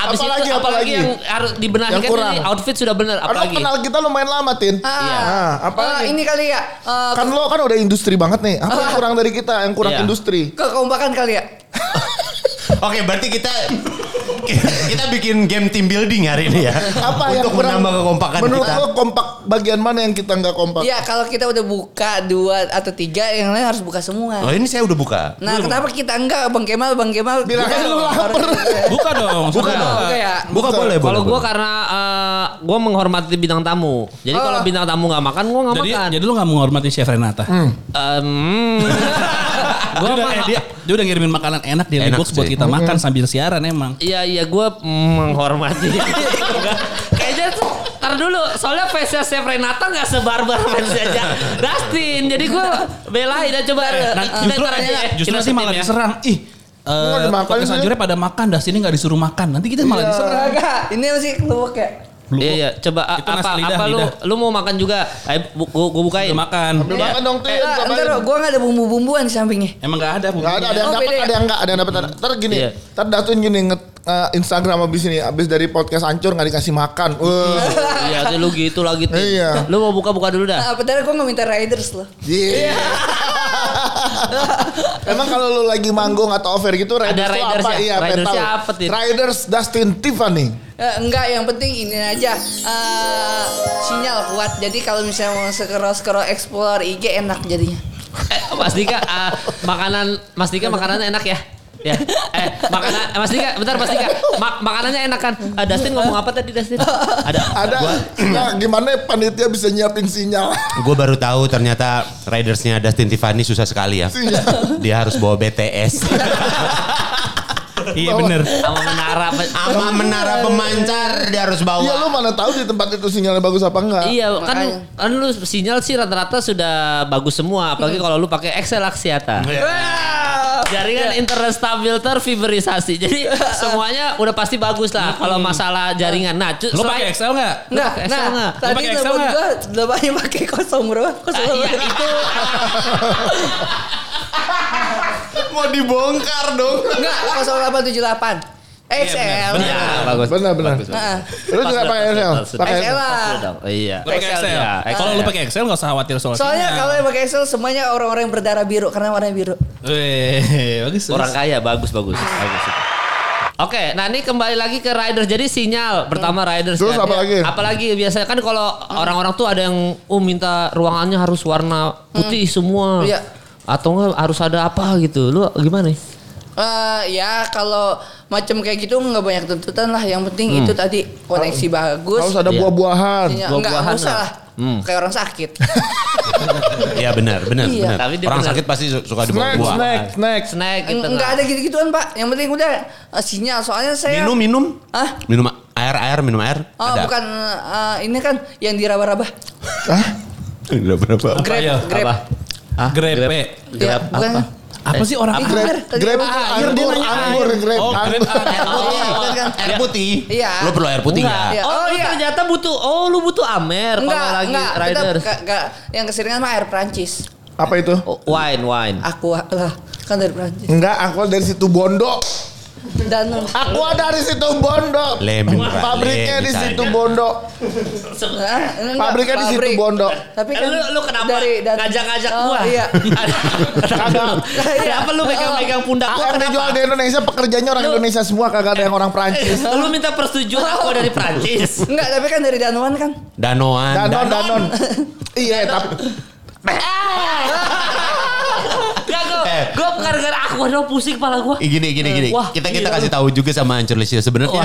abis Apalagi, itu apalagi apalagi? yang harus dibenahi Yang kan kurang. ini outfit sudah bener apalagi. kenal kita lumayan lama, Tin. Ah, Nah, apa ah, lagi? ini kali ya. eh, Kan lo kan udah industri banget nih. Apa yang kurang dari kita? Yang kurang Iya. industri? Kekompakan kali ya. Oke, berarti kita kita bikin game team building hari ini ya. Apa yang Untuk kurang- menambah kekompakan Menurut kita. lo kompak bagian mana yang kita nggak kompak? Iya kalau kita udah buka dua atau tiga yang lain harus buka semua. Oh ini saya udah buka. Nah kenapa kita enggak Bang Kemal Bang Kemal Bilang buka lu dong. lapar. Buka dong. Buka dong. Buka ya. Buka boleh, boleh. Kalau gue karena eh, gue menghormati bintang tamu. Jadi kalau Oh. bintang tamu nggak makan, gue nggak makan. jadi lu gak menghormati Chef Renata? Em, Dia udah, eh, dia, dia udah ngirimin makanan enak di Enak Box buat kita makan sambil siaran emang. Iya iya gue menghormati. Kayaknya tuh Ntar dulu, soalnya fansnya Chef Renata gak sebarbar fansnya aja Dustin. Jadi gue belain dan coba. Nah, kita justru, aja ya. justru Kita nanti malah ya. diserang. Ih, Nggak eh sih. Anjurnya pada makan, das ini gak disuruh makan. Nanti kita malah diserang. Enggak, ini masih keluak ya. Iya iya, coba Itu apa lidah, apa lu lidah. lu mau makan juga? Ayo bu, gua, gua bukain. Udah makan. Ambil makan dong tuh. Eh, ya, entar cobain. gue gak ada bumbu-bumbuan di sampingnya. Emang gak ada. Nggak ada, ada yang Oh, dapat, ada yang enggak, ada yang dapat. Ntar gini, Iya. ntar datuin gini nge eh, Instagram abis ini, abis dari podcast hancur nggak dikasih makan. Wah, Iya, tuh lu gitu lagi. Tin. Iya. Lu mau buka-buka dulu dah. Nah, padahal gue gak minta riders loh. Iya. Emang kalau lu lagi manggung atau over gitu Riders Ada Riders apa? ya? Iya, tahu. apa? Riders Dustin Tiffany. Eh, enggak, yang penting ini aja eh, sinyal kuat. Jadi kalau misalnya mau scroll scroll explore IG enak jadinya. Eh, Mas Dika, ah, makanan Mas Dika makanannya enak ya? Ya. Eh, makanan eh, Mas Dika, bentar Mas Dika. Ma- makanannya enak kan? Ah, Dustin ngomong apa tadi Dustin? Ada. Ada. Nah, gimana panitia bisa nyiapin sinyal? Gue baru tahu ternyata ridersnya Dustin Tiffany susah sekali ya. Dia harus bawa BTS. Iya bener. Sama menara. Sama menara pemancar dia harus bawa. Iya lu mana tahu di tempat itu sinyalnya bagus apa enggak? Iya kan kan lu sinyal sih rata-rata sudah bagus semua apalagi kalau lu pakai Excel Axiata. Jaringan internet stabil terfiberisasi. Jadi semuanya udah pasti bagus lah kalau masalah jaringan. Nah, selain- pakai Excel gak? Enggak, pakai Excel nah, nggak? Lu tadi pakai Excel telepon nggak? gue lebahnya pakai kosong bro. Kosong Ah, iya itu Mau dibongkar dong. Enggak, 0878. XL. Iya, bagus. Benar benar. Nah, Lu juga pakai Excel? Pakai Excel lah. Iya. Pakai Excel. ya, Kalau Excel lu pakai Excel gak usah khawatir soal Soalnya kalau yang pakai Excel semuanya orang-orang yang berdarah biru karena warnanya biru. Weh, bagus. Orang bagus. kaya bagus bagus bagus. Oke, nah ini kembali lagi ke riders. Jadi sinyal pertama riders. Terus kan. apa lagi? Apalagi biasanya kan kalau orang-orang tuh ada yang oh minta ruangannya harus warna putih semua. Iya. Atau enggak harus ada apa gitu. Lu gimana? Eh ya kalau macam kayak gitu nggak banyak tuntutan lah. Yang penting itu tadi koneksi bagus. Harus ada Iya. buah-buahan. Buah-buahan nggak usah lah. lah. Hmm. Kayak orang sakit. Iya benar, benar, Iya. benar. Tapi Orang benar. sakit pasti su- suka dibawa buah. snack, snack. Snack gitu. Enggak ada gitu-gituan pak. Yang penting udah eh, sinyal. Soalnya saya. Minum, minum. Hah? Minum air, air, minum air. Oh Ada. bukan eh, ini kan yang diraba-raba. Hah? Berapa? Grab, ya? grab. Apa? Ah, Grepe. Ya, bukan. Apa sih orang Itu Grab, apa? itu air dia nanya anggur, grab. Oh, grab. Air putih. Oh, kan. Air putih. Iya. Lo perlu air putih Enggak. nggak? Iya. Oh, lu iya. ternyata butuh oh lu butuh Amer Enggak, kalau lagi riders. enggak, enggak. Yang keseringan mah air Prancis. Apa itu? Oh, wine, wine. Aqua lah. Kan dari Prancis. Enggak, aku dari situ Bondo. Danone. Aku dari situ Bondo. Pabriknya di situ. Bondo. Pabriknya di situ. Bondo. Tapi Eh, kan lu, lu kenapa dari ngajak-ngajak Oh, gua? Iya. Kagak. Kenapa lu megang-megang pundak Aku gua yang kenapa? dijual di Indonesia pekerjanya orang Indonesia semua kagak ada yang orang Prancis. Lu minta persetujuan aku dari Prancis. Enggak, tapi kan dari Danone kan. Danoan. Danon, Danon. Iya, tapi Gue, Eh. gue gara-gara aku ada pusing kepala gue. Gini gini gini. Wah, kita kita gila kasih tahu juga sama Ancur sebenarnya.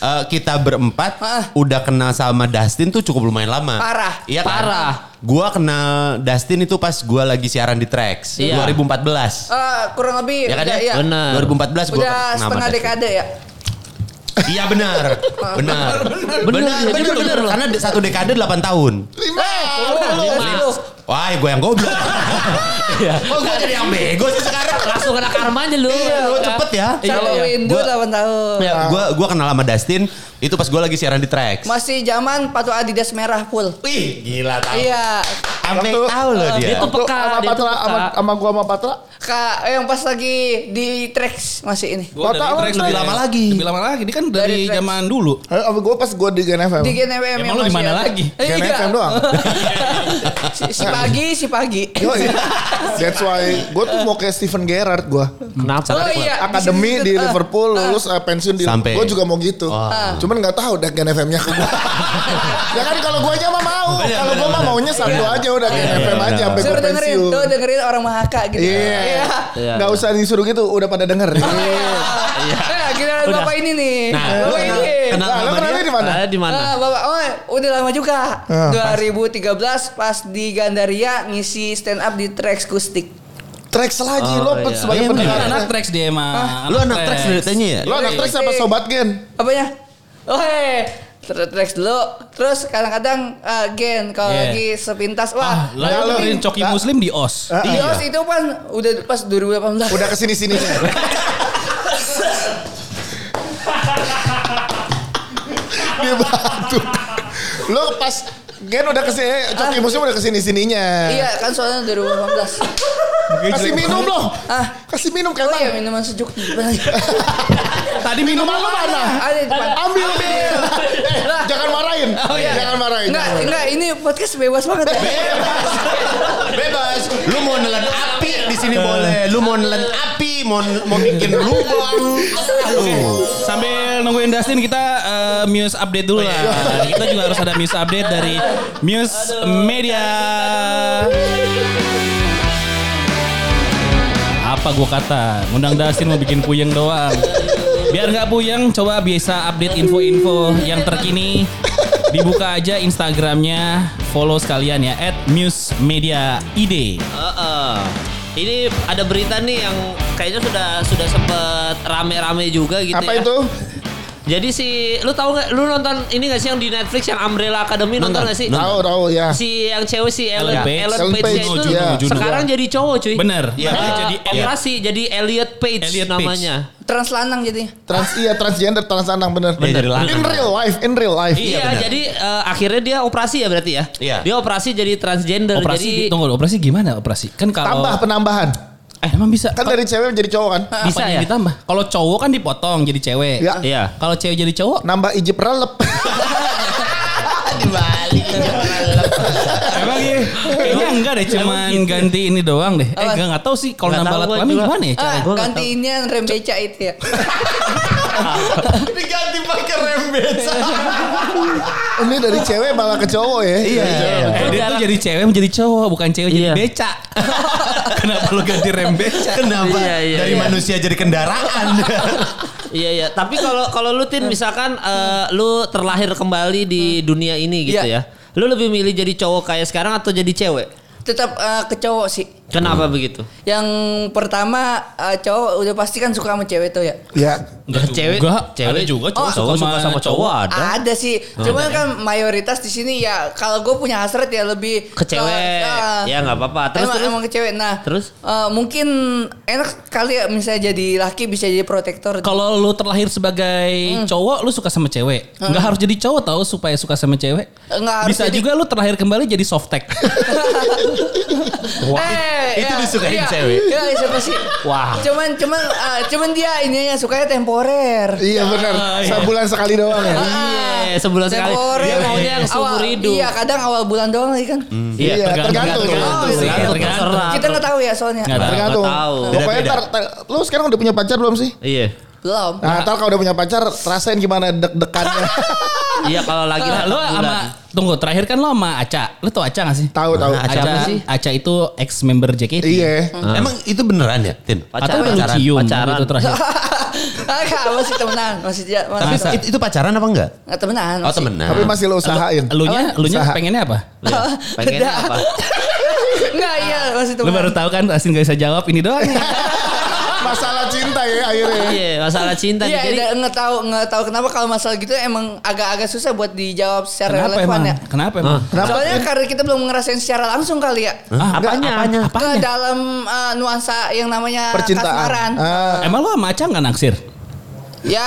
eh, kita berempat Ah. udah kenal sama Dustin tuh cukup lumayan lama. Parah. Iya kan? Parah. Gua kenal Dustin itu pas gua lagi siaran di Trax Iya. 2014. Eh, kurang lebih Ya kan udah, ya? iya. Benar. 2014 gua Udah setengah dekade ya. Iya benar. Benar. Benar, Benar, benar, benar, benar. benar. Karena satu dekade 8 tahun. lima. Lima. Wah, gue yang goblok. Oh, gue jadi yang bego sih sekarang. Langsung kena karma aja lu. Iya, lu cepet ya. Sama iya. Windu Gua- 8 tahun. Ya, gua gua kenal sama Dustin itu pas gua lagi siaran di Trax. Masih zaman sepatu Adidas merah full. Wih, gila tahu. Iya. Sampai Waktu- tahu loh dia. Dia tuh peka, sama dia tuh Patra, peka. sama, sama gua sama Patra. Kak, eh, yang pas lagi di Trax masih ini. Trax Lebih lama lagi. Lebih lama lagi. Ini kan dari, zaman dulu. Eh, Sama gua pas gua di Gen FM. Di Gen FM Emang yang lu di mana lagi? Gen Iya. FM doang. si, si pagi, si pagi. Yo, That's why gue tuh mau kayak Steven Gerrard gue. Kenapa? Oh iya. Akademi di Ah, Liverpool lulus eh, pensiun di Sampai. Gue juga mau gitu. Cuman nggak tahu udah Gen FM-nya ke gue. ya kan kalau gue aja mah mau. Kalau gue mah maunya satu aja udah Gen FM aja sampai gue Suruh dengerin, pensiun. tuh dengerin orang Mahaka gitu. Iya. Iya. Nggak usah disuruh gitu, udah pada denger. Iya. Eh, giliran bapak ini nih. Nah, bapak ini. kenal Nah, lo sama dia? di mana? Ada di mana? Ah, bapak, oh udah lama juga. Ah, 2013 pas di Gandaria ngisi stand up di Trax Kustik. Trax lagi Oh, lo iya. sebagai Iya, pendengar. anak tracks dia mah. Lu anak tracks ceritanya ya? Lo anak Trax apa sobat Gen? Apanya? Oh eh Trax dulu, terus kadang-kadang eh, gen kalau Iya. lagi sepintas, Ah, wah, lah lo- dengerin Coki Nggak. Muslim di OS. Ah, di iya. OS itu kan udah pas 2018. Udah ke sini sininya. Dia batuk. Lo pas Gen udah ke sini, Coki Muslim udah ke sini sininya. Iya kan soalnya 2018. Kasih minum loh. Ah. Kasih minum Oh kayak iya minuman sejuk. Tadi minuman lu mana? Ada di depan. Ambil ambil. Eh, jangan marahin. Oh iya. Jangan marahin. Enggak, enggak ini podcast bebas banget ya. Bebas. Lu mau nelen api di sini boleh. Lu mau nelen api, mau mau bikin lubang. Lu. Sambil nungguin Dustin kita eh, Muse update dulu lah. Kita juga harus ada Muse update dari Muse Media. Apa gua kata? Ngundang Dustin mau bikin puyeng doang. Biar nggak puyeng, coba biasa update info-info yang terkini. Dibuka aja Instagramnya, follow sekalian ya, at Muse Media ID. Heeh. Ini ada berita nih yang kayaknya sudah sudah sempet rame-rame juga gitu Apa ya. itu? Jadi si lu tahu nggak? Lu nonton ini nggak sih yang di Netflix yang Umbrella Academy nonton nggak sih? Tahu tahu ya. Si yang cewek si Ellen, Ellen Page. Ellen Page, Page, itu iya. sekarang jadi cowok cuy. Bener. Ya, Tapi jadi operasi jadi Elliot Page Elliot Page. namanya. Trans lanang jadi. Trans iya transgender trans anak bener. Iya, lanang. In real life, in real life. Iya, benar. jadi eh, akhirnya dia operasi ya berarti ya? Iya. Dia operasi jadi transgender. Operasi, jadi tunggu, operasi gimana operasi? Kan kalau Tambah penambahan. Eh, emang bisa? Kan dari cewek menjadi cowok kan? Bisa Apa yang ya? ditambah? Kalau cowok kan dipotong jadi cewek. Ya. Iya. Kalau cewek jadi cowok, Nambah ijib relep. emang iya. Kayaknya enggak deh, cuman ganti ini doang deh. Eh, enggak enggak tahu sih kalau nambah alat kelamin gimana ya Ah, gantiinnya rem beca itu ya. Diganti pakai rem beca. Ini dari cewek malah ke cowok ya. Iya. Eh, dia tuh jadi cewek menjadi cowok, bukan cewek jadi Iya. beca. Kenapa lu ganti rem beca? Kenapa? Iya, iya, Dari iya. manusia jadi kendaraan. Iya iya, tapi kalau kalau lu tin misalkan eh, lu terlahir kembali di dunia ini gitu Iya. ya. Lu lebih milih jadi cowok kayak sekarang atau jadi cewek? Tetap eh, ke cowok sih. Kenapa begitu? Yang pertama eh, cowok udah pasti kan suka sama cewek tuh ya. Ya. Enggak Cewek- juga. cewek- ada juga cowok cowok suka sama cowok ada. Ada sih. Cuman kan mayoritas di sini ya kalau gue punya hasrat ya lebih Ke cewek. ah, Ya, nggak apa-apa. Terus, emang, terus? emang ke cewek. Nah, Terus? eh, mungkin enak kali ya misalnya jadi laki bisa jadi protektor. Kalau lu terlahir sebagai cowok, lu suka sama cewek. Enggak harus jadi cowok tahu supaya suka sama cewek. Nggak harus Bisa jadi- juga lu terlahir kembali jadi softtek. Eh, itu ya, disukain iya, cewek. Iya, siapa sih? Wah. Cuman cuman eh, cuman dia ininya sukanya temporer. Iya benar. Sebulan sekali doang ya. Iya, sebulan sekali. Temporer. Dia maunya yang seumur Awal- hidup. Iya, kadang awal bulan doang lagi kan. Iya, tergantung. tergantung tergantung. sih, Tergantung, tergantung. Kita nggak tahu ya soalnya. Nggak tahu. Tergantung. Pokoknya ntar, ntar- lu sekarang udah punya pacar belum sih? Iya. Belum. Nah, ntar kalau udah punya pacar, rasain gimana deg-degannya. Iya kalau lagi Nah, lu empat sama bulan. tunggu terakhir kan lo sama Aca. Lu tau Aca gak sih? Tahu tahu. Aca apa Aca, sih? Aca itu ex member JKT. Iya. Emang itu beneran ya, Tin? Atau udah lu Pacaran. cium Pacaran. gitu terakhir. Enggak, masih temenan, masih dia Tapi masih itu, itu pacaran apa enggak? nggak temenan. Oh masih. temenan. Tapi masih lo usahain. Lu nya, lu nya pengennya apa? Pengennya apa? Enggak, iya masih Lu temenan. baru tahu kan, Asin gak bisa jawab ini doang. Masalah cinta ya akhirnya. Iya, masalah cinta. Iya, Jadi ada- nggak tahu nggak tahu kenapa kalau masalah gitu emang agak-agak susah buat dijawab secara Kenapa relevan emang? ya. Kenapa emang? Kenapa? Soalnya karena kita belum ngerasain secara langsung kali ya. Ah, apanya? Apanya? Ke Apanya? dalam uh, nuansa yang namanya Percintaan. kasmaran. Ah, Emang lu sama Aca gak naksir? Ya.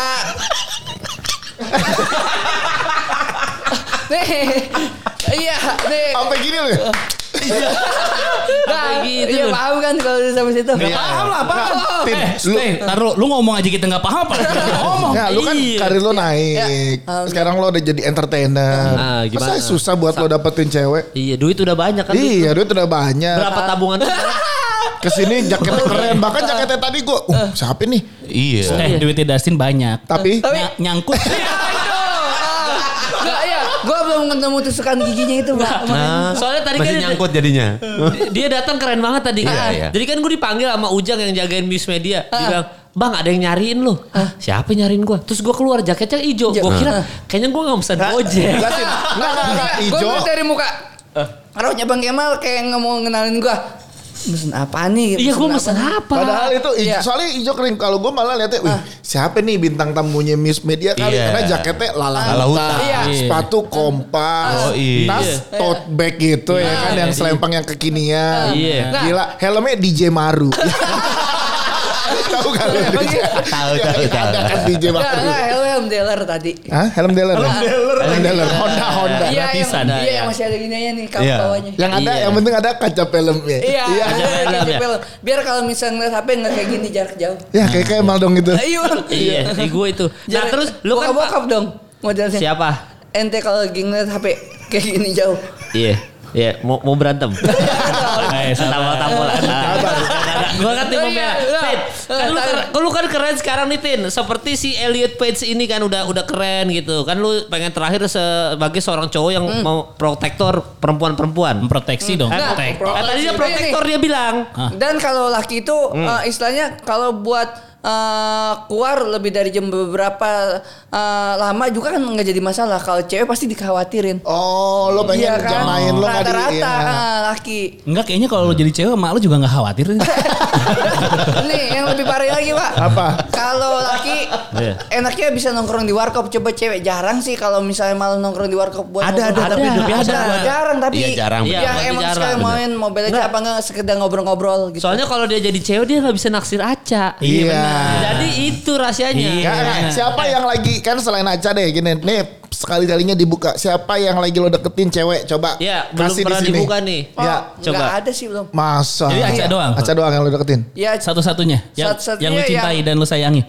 nih. Iya, nih. sampai gini loh. ya? Nah, gitu iya paham kan kalau sampai situ. Gak paham lah, paham. Tin, Eh, lu-. Taruh, lu ngomong aja kita gak paham apa? ngomong. Ya, lu kan Iya. karir lo naik. Sekarang lo udah jadi entertainer. Ah, gimana? Masa susah buat lo dapetin cewek? Iya, duit udah banyak kan. Iya, duit udah banyak. Berapa tabungan tuh? Ke sini jaketnya keren. Bahkan jaketnya tadi gue, uh, siapa nih? Iya. Eh duitnya Dustin banyak. Tapi Tapi Ny- nyangkut. Ya itu. Ah, Enggak ya, belum ketemu tusukan giginya itu, Pak. Nah, Soalnya tadi kan masih dia- nyangkut jadinya. dia datang keren banget tadi. Iya, Ah, iya. Jadi kan gue dipanggil sama Ujang yang jagain Miss Media. Dia bilang, Bang ada yang nyariin lu. Siapa yang nyariin gue? Terus gue keluar jaketnya hijau. Gue kira kayaknya gue gak pesan gojek. Enggak, enggak, enggak. Gue dari muka. Rohnya Bang Kemal kayak nggak mau ngenalin gue. Mesen apa nih? Iya gue pesan apa? Padahal itu Iya. soalnya ijo kering. Kalau gue malah lihatnya, wih siapa nih bintang tamunya Miss Media kali? Iya. Karena jaketnya lala Lala Huta. Iya. sepatu kompas, Oh, iya. tas tote bag gitu ya kan, yang selempang yang kekinian. Iya. Gila, helmnya DJ Maru. Tahu gak lu? Tahu, tahu, tahu. Ada kan DJ Enggak, Maru. enggak, helm helm dealer tadi. Hah? Helm dealer? Helm dealer. Helm dealer. Honda, Honda. Iya, yang, gratisan. iya yang masih ada gininya nih kap Iya. bawahnya. Yang ada, Iya. yang penting ada kaca filmnya. Iya, Kaca film, ya. Biar kalau misalnya ngeliat HP nggak kayak gini jarak jauh. Ya kayak kayak Mal dong gitu. Iya. Iya, di gue itu. Nah terus lu kan bokap dong modelnya. siapa? Ente kalau lagi ngeliat HP kayak gini jauh. Iya. Iya, mau mau berantem. Eh, sabar. Tampol-tampolan. Gue kan tim Oh, pembela. iya. Tin, kan lu, Sabar. kan, lu kan keren sekarang nih Tin. Seperti si Elliot Page ini kan udah udah keren gitu. Kan lu pengen terakhir sebagai seorang cowok yang mau protektor perempuan-perempuan. Memproteksi dong. Enggak, Protek. pro- Nah, tadi dia protektor dia bilang. Dan kalau laki itu eh, istilahnya kalau buat eh, keluar lebih dari jam beberapa eh, lama juga kan nggak jadi masalah. Kalau cewek pasti dikhawatirin. Oh, lo pengen Iya kan? jamain lo Rata-rata iya. eh, laki. Enggak kayaknya kalau lo jadi cewek mak lo juga nggak khawatir. Nih yang lebih parah lagi pak. Apa? Kalau laki Iya. enaknya bisa nongkrong di warkop. Coba cewek jarang sih kalau misalnya malah nongkrong di warkop buat Ada, ada, tapi ada, ada, ada. jarang tapi Iya, jarang, Iya, yang emang jarang, sekali main mobil aja apa enggak sekedar ngobrol-ngobrol gitu. Soalnya kalau dia jadi cewek dia nggak bisa naksir Aca. Iya. Jadi itu rahasianya. Iya. Nggak. Siapa yang lagi kan selain Aca deh gini nih sekali kalinya dibuka siapa yang lagi lo deketin cewek coba Iya, belum kasih di pernah sini. dibuka nih. Oh, Ya, coba. nggak ada sih belum. Masa? Jadi Aca doang. Aca doang yang lo deketin. Ya Satu-satunya yang, Satu-satunya yang lo cintai yang- dan lo sayangi.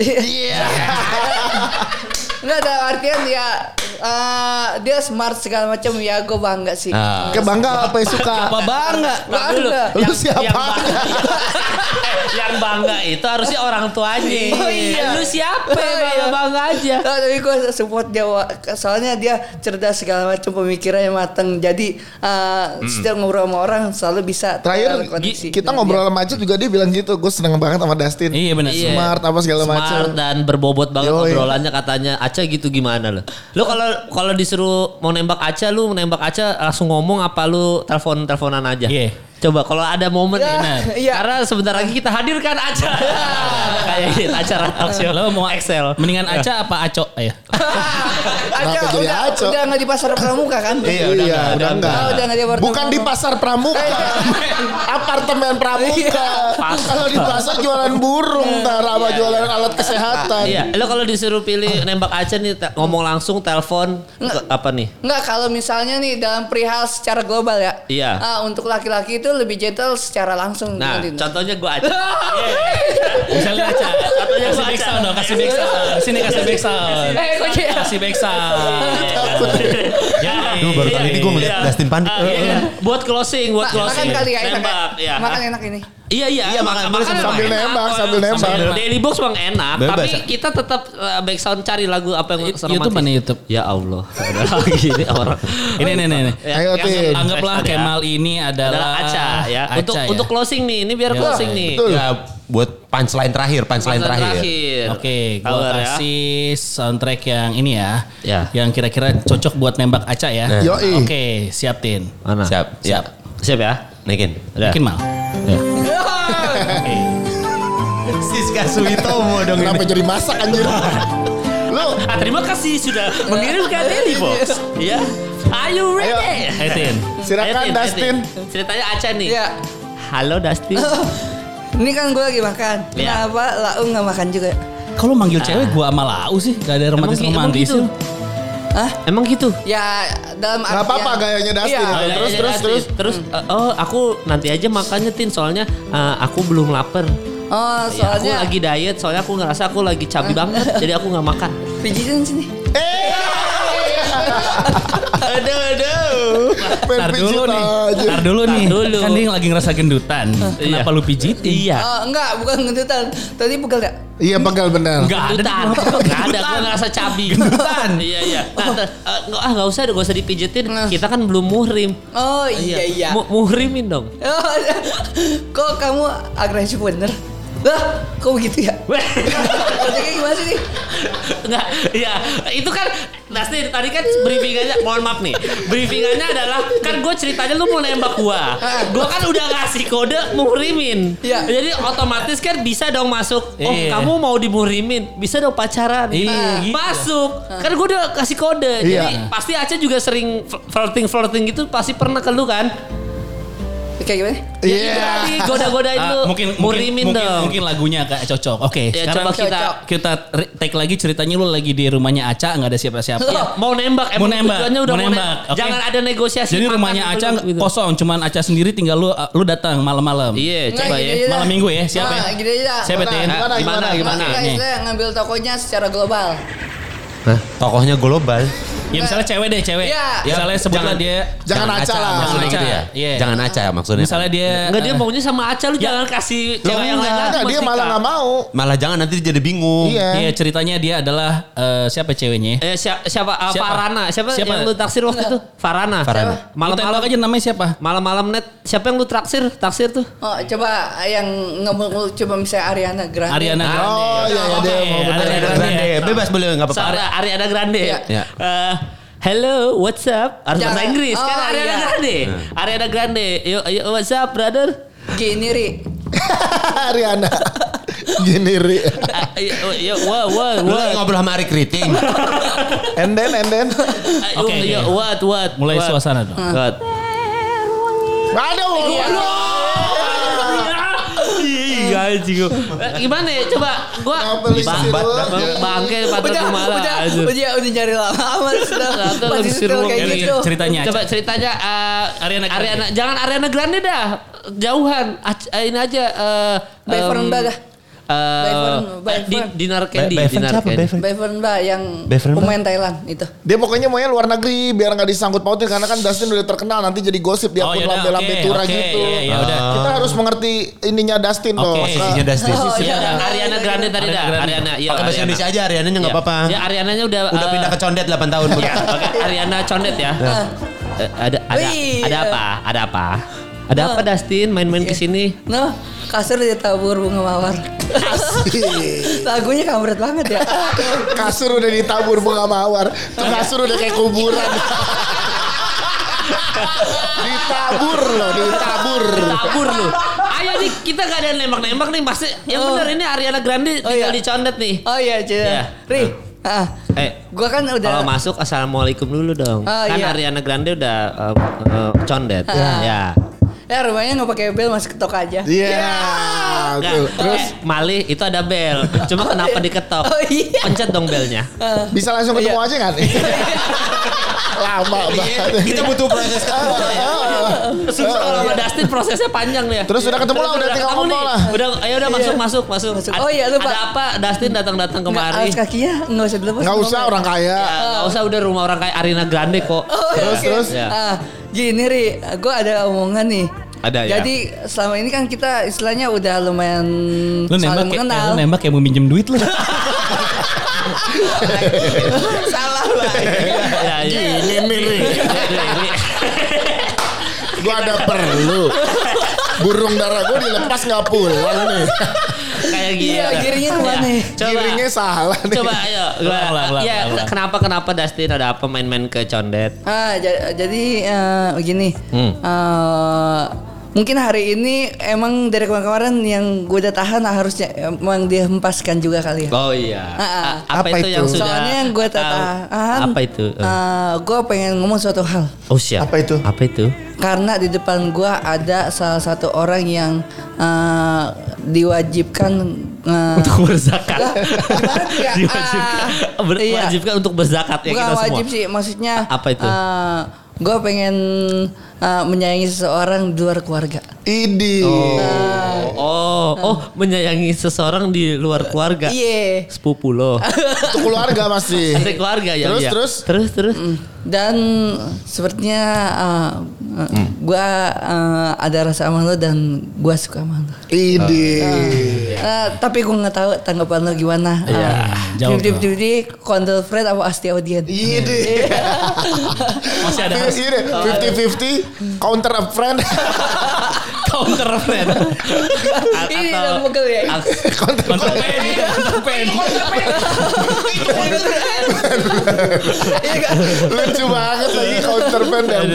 Iya. Enggak ada artian ya eh, dia smart segala macam ya gue bangga sih. Ah. Kebangga apa yang suka? Apa bangga? Ada. Lu siapa? Yang bangga, yang bangga itu harusnya orang tuanya. Oh, iya. Lu siapa Oh, yang bangga iya. bangga aja? Oh, tapi gue support dia soalnya dia cerdas segala macam pemikirannya mateng. Jadi eh, setiap ngobrol sama orang selalu bisa Terakhir kita dengan ngobrol dia. sama Aca juga dia bilang gitu. Gue seneng banget sama Dustin. Iya benar. Iya. Smart apa segala Smart macam. dan berbobot banget Yoi. obrolannya katanya Aca gitu gimana lo? Lu kalau kalau disuruh mau nembak Aca lu nembak Aca langsung ngomong apa lu telepon teleponan aja? Iya. Coba kalau ada momen Ya, iya. Karena sebentar lagi kita hadirkan Aca. Kayak gitu, acara talk show. Lo mau Excel. Mendingan Aca apa Aco? Ayo. Aca udah, Aco? udah nggak di pasar pramuka kan? Iya, udah enggak, udah enggak. Oh, udah nggak di apartemen. Bukan di pasar Pramuka. Apartemen Pramuka. Kalau di pasar jualan burung, ntar apa jualan alat kesehatan. Iya, lo kalau disuruh pilih nembak Aca nih ngomong langsung telepon apa nih? Enggak, kalau misalnya nih dalam perihal secara global ya. Iya. Ah, untuk laki-laki itu lebih gentle secara langsung. Nah, Dinda. contohnya gue Aca. Misalnya Aca. Katanya Kasih gua back Aca. sound dong, kasih back sound. Sini kasih back sound. Eh? Kasih back sound. Ya. Duh, baru kali ini gue ngeliat Iya. Dustin panik. Ah, iya? Buat closing, buat closing. makan kali ya enak Nembak, ya. ya. Makan enak ini. Iya iya, Iya, makan. Emang sambil enak. nembak, sambil nembak. Sambil- Daily Box bang enak, Bebas, tapi ya? kita tetap uh, background cari lagu apa yang YouTube romantis. mana YouTube? Ya Allah, ada lagi ini orang. Ini nih nih. nih. Ya, Ayo, Tin. Anggaplah. Kemal ini adalah adalah Aca ya. Aca untuk ya. untuk closing nih, ini biar Ya, closing nih. betul. Ya buat punchline terakhir, punchline Masa terakhir. Oke, Cover gua ya. kasih soundtrack yang ini ya. Ya. Yang kira-kira cocok buat nembak Aca ya. Nah. Oke, siap Tin. Mana? Siap, siap. Siap ya. Naikin. Udah. Bikin mal. Ya. Oke. Siska Suitomo dong Kenapa jadi masak anjir? Lu Ah, terima kasih sudah mengirimkan Daily Box. Ya. Are you ready? Hey Tin. silakan Ayo, Tin, Dustin. ayo, Tin. Ceritanya Aca nih. Iya. Halo Dustin. Ini kan gue lagi makan. Iya. Kenapa Lau nggak makan juga? Kalau manggil cewek gua sama Lau sih, gak ada Emang romantis gi- emang romantis gitu? Hah? Emang gitu? Ya dalam Nggak apa-apa gayanya Dustin Iya. itu. Oh, terus iya, terus iya, terus. terus eh, oh aku nanti aja makannya tin soalnya eh, aku belum lapar. Oh, Ya, aku soalnya lagi diet soalnya aku ngerasa aku lagi cabi banget jadi aku nggak makan. pijitin sini. Eh, Aduh aduh. Main Tar dulu pijit nih. aja. Tar dulu nih. dulu. Kan dia lagi ngerasa gendutan. Kenapa lu pijitin? Iya. Oh, enggak, bukan ngendutan. Tadi pegel ya? Iya pegal bener. Enggak ada. Gendutan. Enggak ada, gua ngerasa cabi. Gendutan. Iya, iya. Nah, ter- eh, nggak- ah enggak usah, enggak usah dipijetin. Kita kan belum muhrim. Oh iya iya. Mu- muhrimin dong. Oh, kok kamu agresif bener? Lah, kok begitu ya? Kerjanya gimana sih nih? Enggak, iya. Itu kan Dustin tadi kan briefingannya, mohon maaf nih. Briefingannya adalah kan gue ceritanya lu mau nembak gua. Gua kan udah ngasih kode muhrimin. Iya. Jadi otomatis kan bisa dong masuk. Oh, Iya. kamu mau dimuhrimin. Bisa dong pacaran. Iya, gitu. Masuk. Kan gue udah kasih kode. Iya. Jadi pasti Aceh juga sering flirting-flirting gitu pasti pernah ke lu kan? Kayak gimana? Ya Iya. itu tadi goda-godain Ah, lu. mungkin muhrimin mungkin, dong. mungkin lagunya agak cocok. Oke, Ya, sekarang coba kita Cocok. kita take lagi ceritanya lu lagi di rumahnya Aca nggak ada siapa-siapa. Iya, mau nembak, Mau emang nembak, tujuannya udah mau mau nembak, nembak. oke. Jangan ada negosiasi. Jadi rumahnya Aca gitu. kosong, cuman Aca sendiri tinggal lu lu datang malam-malam. Iya, Nggak, coba gini ya. dah. Malam minggu ya, siapa Nah, ya? gini aja. Siapa Gimana? Tin? Gimana, gimana, gimana? Kita Nih. istilahnya ngambil tokonya secara global. Hah? Tokohnya global. Ya misalnya cewek deh, cewek. Iya. Misalnya sebutlah Jangan- dia Jangan aca lah. Maksudnya Aca. gitu ya. Iya. Jangan aca maksudnya. Misalnya dia Enggak dia eh, maunya sama Aca lu jangan kasih cewek yang lain. Enggak, dia malah Dika. nggak mau. Malah jangan nanti dia jadi bingung. Iya. Iya ceritanya dia adalah eh, siapa ceweknya? Eh siapa siapa, ah, Siapa? Farana? Siapa, Siapa? yang lu taksir waktu itu? Farana. Farana. Malam-malam aja namanya siapa? Malam-malam net siapa yang lu taksir? Taksir tuh. Oh, coba yang ngemul coba misalnya Ariana Grande. Ariana Grande. Oh iya iya dia mau. Ariana Grande. Bebas boleh nggak apa-apa. Ariana Grande. Iya. Iya. Eh, hello, what's up? Harus bahasa Jangan. Inggris kan Oh, Ariana iya. Grande. Ariana Grande. Yo, yo, what's up, brother? Gini Ri. Riana. Gini Ri. Ah, Yo, yo, Lu wah. lagi ngobrol sama Ari Kriting. And then and then. Ayo, Oke, yo, oke. what, what? Mulai what? suasana dong. What? Aduh. Iya anjing gua. Eh, Gimana ya? Coba gua Bang- bangke patut malah. udah, udah, udah nyari lama sudah. Masih lebih seru kayak gitu. ceritanya Coba ceritanya eh, Ariana. Ariana jangan Ariana Grande dah. Jauhan. Ac- eh, ini aja eh eh, Bevan, eh, di- Bevan. Dinar Candy, Bevan Dinar? Candy. Bevan? Bevan Ba yang Bevan pemain Thailand itu. Dia pokoknya maunya luar negeri biar nggak disangkut pautin karena kan Dustin udah terkenal nanti jadi gosip dia Oh, pun yaudah, lambe-lambe oke, tura oke, gitu. iya, iya, udah. Kita mengerti ininya Dustin Oke, dong. Posisinya Dustin. Oh, Iya, iya. Ariana Grande tadi dah. Ariana, iya. Pakai bahasa. Indonesia aja Ariana nggak Iya. apa-apa. Ya Ariananya udah Udah eh, pindah ke condet 8 tahun. Iya, oke. Ariana Condet ya. Eh, ada ada Wih. ada apa? Ada apa? Ada apa Dustin main-main ke sini? Nah, kasur ditabur bunga mawar. Lagunya kampret banget ya. Kasur udah ditabur bunga mawar. Tuh kasur udah kayak kuburan. ditabur loh, ditabur. Tabur lu. Ayo nih kita gak ada nembak-nembak nih pasti. Yang Oh. benar ini Ariana Grande Oh, tinggal iya. di Condet nih. Oh iya, Iya. Cina. Ri. Ah, Eh, gua kan udah kalau masuk assalamualaikum dulu dong. Oh, kan iya. Ariana Grande udah uh, uh, Condet. Ah. Ya. Ya rumahnya nggak pakai bel masih ketok aja. Iya. Nggak, tuh. Terus Malih itu ada bel. Cuma kenapa diketok? Oh, iya. Pencet dong belnya. Bisa langsung ketemu Iya. aja nggak nih? Lama banget. Kita butuh proses ketemu ya. Susah kalau sama Dustin prosesnya panjang nih ya. Terus udah ketemu lah, udah tinggal ketemu ngobrol nih. lah. Udah, ayo udah masuk masuk masuk. Masuk. Oh iya, lupa. Ada apa Dustin datang-datang Nggak, kemari? alas kakinya nggak usah dilepas. Nggak usah orang kaya. Ya, nggak usah udah rumah orang kayak Arina Grande kok. Oh, Terus, terus? Ya. Gini Ri, gue ada omongan nih. Ada ya? Jadi selama ini kan kita istilahnya udah lumayan Lu nembak saling kayak, mengenal. lu nembak kayak mau minjem duit lu. Salah lagi. Ya, ya. Gini nih, Ri. Ini. Gua ada perlu. Burung darah gue dilepas nggak pulang nih. Kayak gini. Iya, giringnya ke mana nih? Coba. Giringnya salah nih. Coba ayo. Ulang, ulang, ulang, ya, ulang. kenapa kenapa Dustin ada apa main-main ke Condet? Ah, ja- jadi eh, begini. Hmm. Eh, mungkin hari ini emang dari kemarin-kemarin yang gue udah tahan harusnya emang dihempaskan juga kali ya. Oh iya. Ah, ah. A- apa, Apa itu, itu? yang sudah Soalnya yang gue tahan. Apa itu? gue pengen ngomong suatu hal. oh siap. Apa itu? Apa itu? Karena di depan gua ada salah satu orang yang eh, diwajibkan eh, Untuk berzakat. gimana ya? Diwajibkan, Ah, ber- iya. diwajibkan untuk berzakat ya Bukan kita semua. wajib sih, maksudnya A- apa itu? eh, gue pengen uh, menyayangi seseorang di luar keluarga. Idi. Oh, oh menyayangi seseorang di luar keluarga. Iya. Sepupu lo. Itu keluarga masih. Ada keluarga ya. Terus, iya. terus? terus terus. Dan sepertinya uh, uh, gue uh, ada rasa sama lo dan gue suka sama lo. Idi. Uh, tapi gue nggak tahu tanggapan lo gimana. Iya, Fifty dong. fifty kontrol friend apa asti audien. Idi. Masih ada Ini 50-50 counter a friend. counter friend. Ini yang pegel ya. counter pen, counter pen. Iya kan? Lucu banget lagi counter dan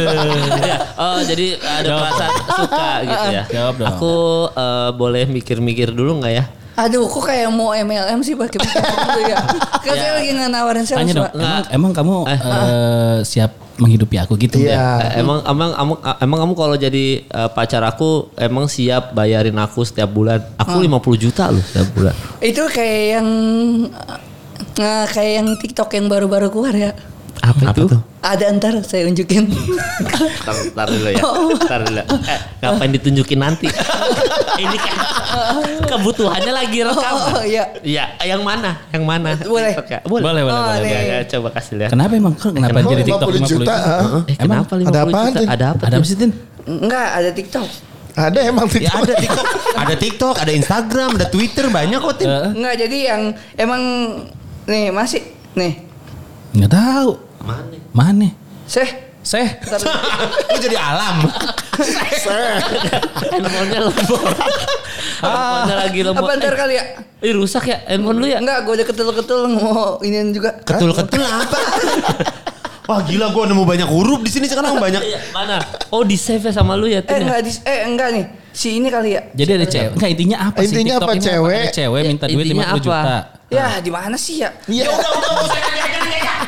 Ya, oh jadi ada perasaan suka gitu ya. Jawab dong. Aku eh, boleh mikir-mikir dulu nggak ya? Aduh, kok kayak mau MLM sih pakai gitu ya. Kan saya lagi nggak nawarin sales, Tanya dong, Pak. emang, emang kamu eh, siap menghidupi aku gitu Iya. ya? Eh, emang emang emang emang kamu kalau jadi eh, pacar aku emang siap bayarin aku setiap bulan. Aku 50 juta loh setiap bulan. Itu kayak yang Nah, kayak yang TikTok yang baru-baru keluar ya. Apa, itu? Ada ntar saya unjukin. Ntar, ntar dulu ya. Ntar dulu. Eh, ngapain ditunjukin nanti? Ini kan kebutuhannya lagi rekam. Oh, iya. Iya, yang mana? Yang mana? Boleh. TikTok ya? Boleh. Boleh, boleh, Oh, boleh. Ya, ya, coba kasih lihat. Kenapa emang? Kok Kenapa Emang jadi TikTok 50 juta, ha? Eh, Emang? kenapa 50 ada apaan, juta? Ada apa? Ada tuh? apa sih, Tin? Enggak, ada TikTok. ada emang Ya TikTok. ada TikTok, ada TikTok, ada Instagram, ada Twitter banyak kok Tin. Eh, Enggak, jadi yang emang nih masih nih. Nggak tahu. Mana? Mana? Seh. Seh. Lu jadi alam. Handphonenya lemot. Handphonenya lagi lemot. Apa ntar kali ya? Eh, Ih, rusak ya handphone lu ya? Enggak, gue udah ketul-ketul mau iniin juga. Ketul-ketul apa? Wah gila gue nemu banyak huruf di sini sekarang banyak. Iya, Mana? Oh, di save sama lu ya, Eh Tin. ya? enggak, dis- eh enggak nih. Si ini kali ya. Jadi ada cewek. Enggak intinya apa sih? Intinya TikTok apa, ini cewek? Ada cewek minta duit Intinya 50 juta. Ya, di mana sih ya? Iya.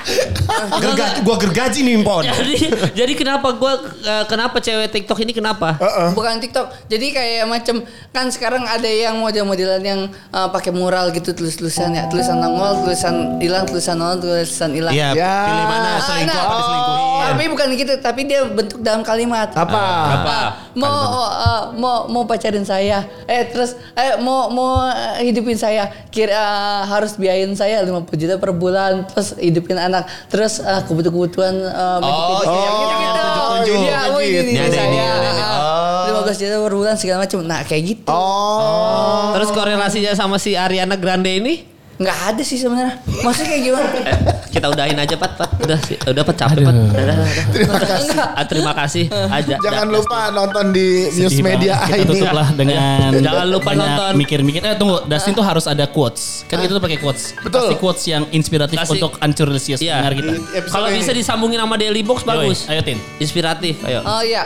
Gergaji, gue gergaji nih pon. Jadi jadi kenapa gua eh, kenapa cewek TikTok ini kenapa? Bukan TikTok. Jadi kayak macam kan sekarang ada yang model-modelan yang uh, pakai mural gitu tulis-tulisan ya, tulisan nongol, tulisan hilang, tulisan nongol, tulisan hilang. Iya, Ya. pilih mana Ah, selingkuh nah, apa diselingkuhin. Tapi bukan gitu, tapi dia bentuk dalam kalimat. Apa? Apa? Mau uh, mau mau pacarin saya. Eh terus eh mau mau hidupin saya. Kira uh, harus biayain saya 50 juta per bulan terus hidupin anak. Terus uh, kebutuhan-kebutuhan uh, Oh, gitu iya, gitu. tunjuk-tunjuk. Iya, mau ini Ini ini saya. ini. Ah, 15 juta per bulan segala macam. Nah, kayak gitu. Oh. Terus korelasinya sama si Ariana Grande ini? Nggak ada sih sebenarnya. Maksudnya kayak gimana? Eh, kita udahin aja Pat, Pat. Udah sih, udah Pat capek Pat. Udah, udah, udah. Terima kasih. Ah, terima kasih. Aja. Jangan lupa nonton di News Sedih Media banget. Kita ini. tutup lah dengan Jangan lupa nonton. mikir-mikir. Eh tunggu, Dustin tuh harus ada quotes. Kan kita tuh pakai quotes. Betul. Kasih quotes yang inspiratif Kasih- untuk Ancurlisius Iya. dengar kita. Kalau bisa disambungin sama Daily Box bagus. Ayo Tin. Inspiratif, ayo. Oh iya.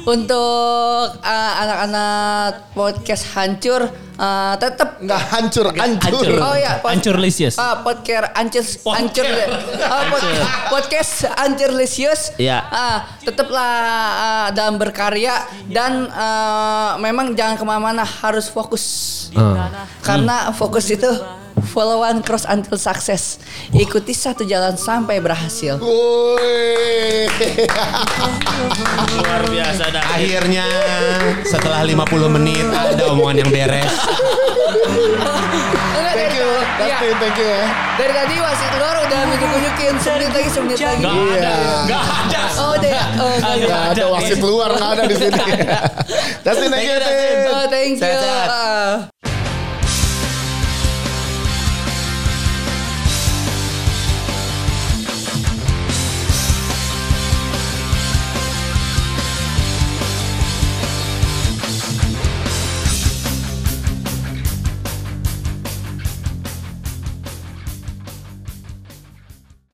Untuk uh, anak-anak podcast hancur uh, tetap Nggak hancur, hancur. Hancur. Oh iya, pod- Ancurlisius. Ah, podcast ancur ancur ah, pod- podcast ancurlisius. Iya. Ah, tetaplah ah, dalam berkarya dan ah, memang jangan ke mana-mana harus fokus. Karena fokus itu follow one cross until success. Ikuti satu jalan sampai berhasil. Woi. Luar biasa dah. Akhirnya setelah 50 menit ada omongan yang beres. Enggak, Thank dari- you, iya. Dustin, thank you ya. Dari tadi wasit keluar udah nunjuk-nunjukin semenit lagi semenit lagi. Iya. Enggak ada. Oh udah ya. Oh, enggak. Nggak ada wasit luar, nggak ada di sini. Dustin, thank you. Oh, thank you. Sehat-sehat. Ah.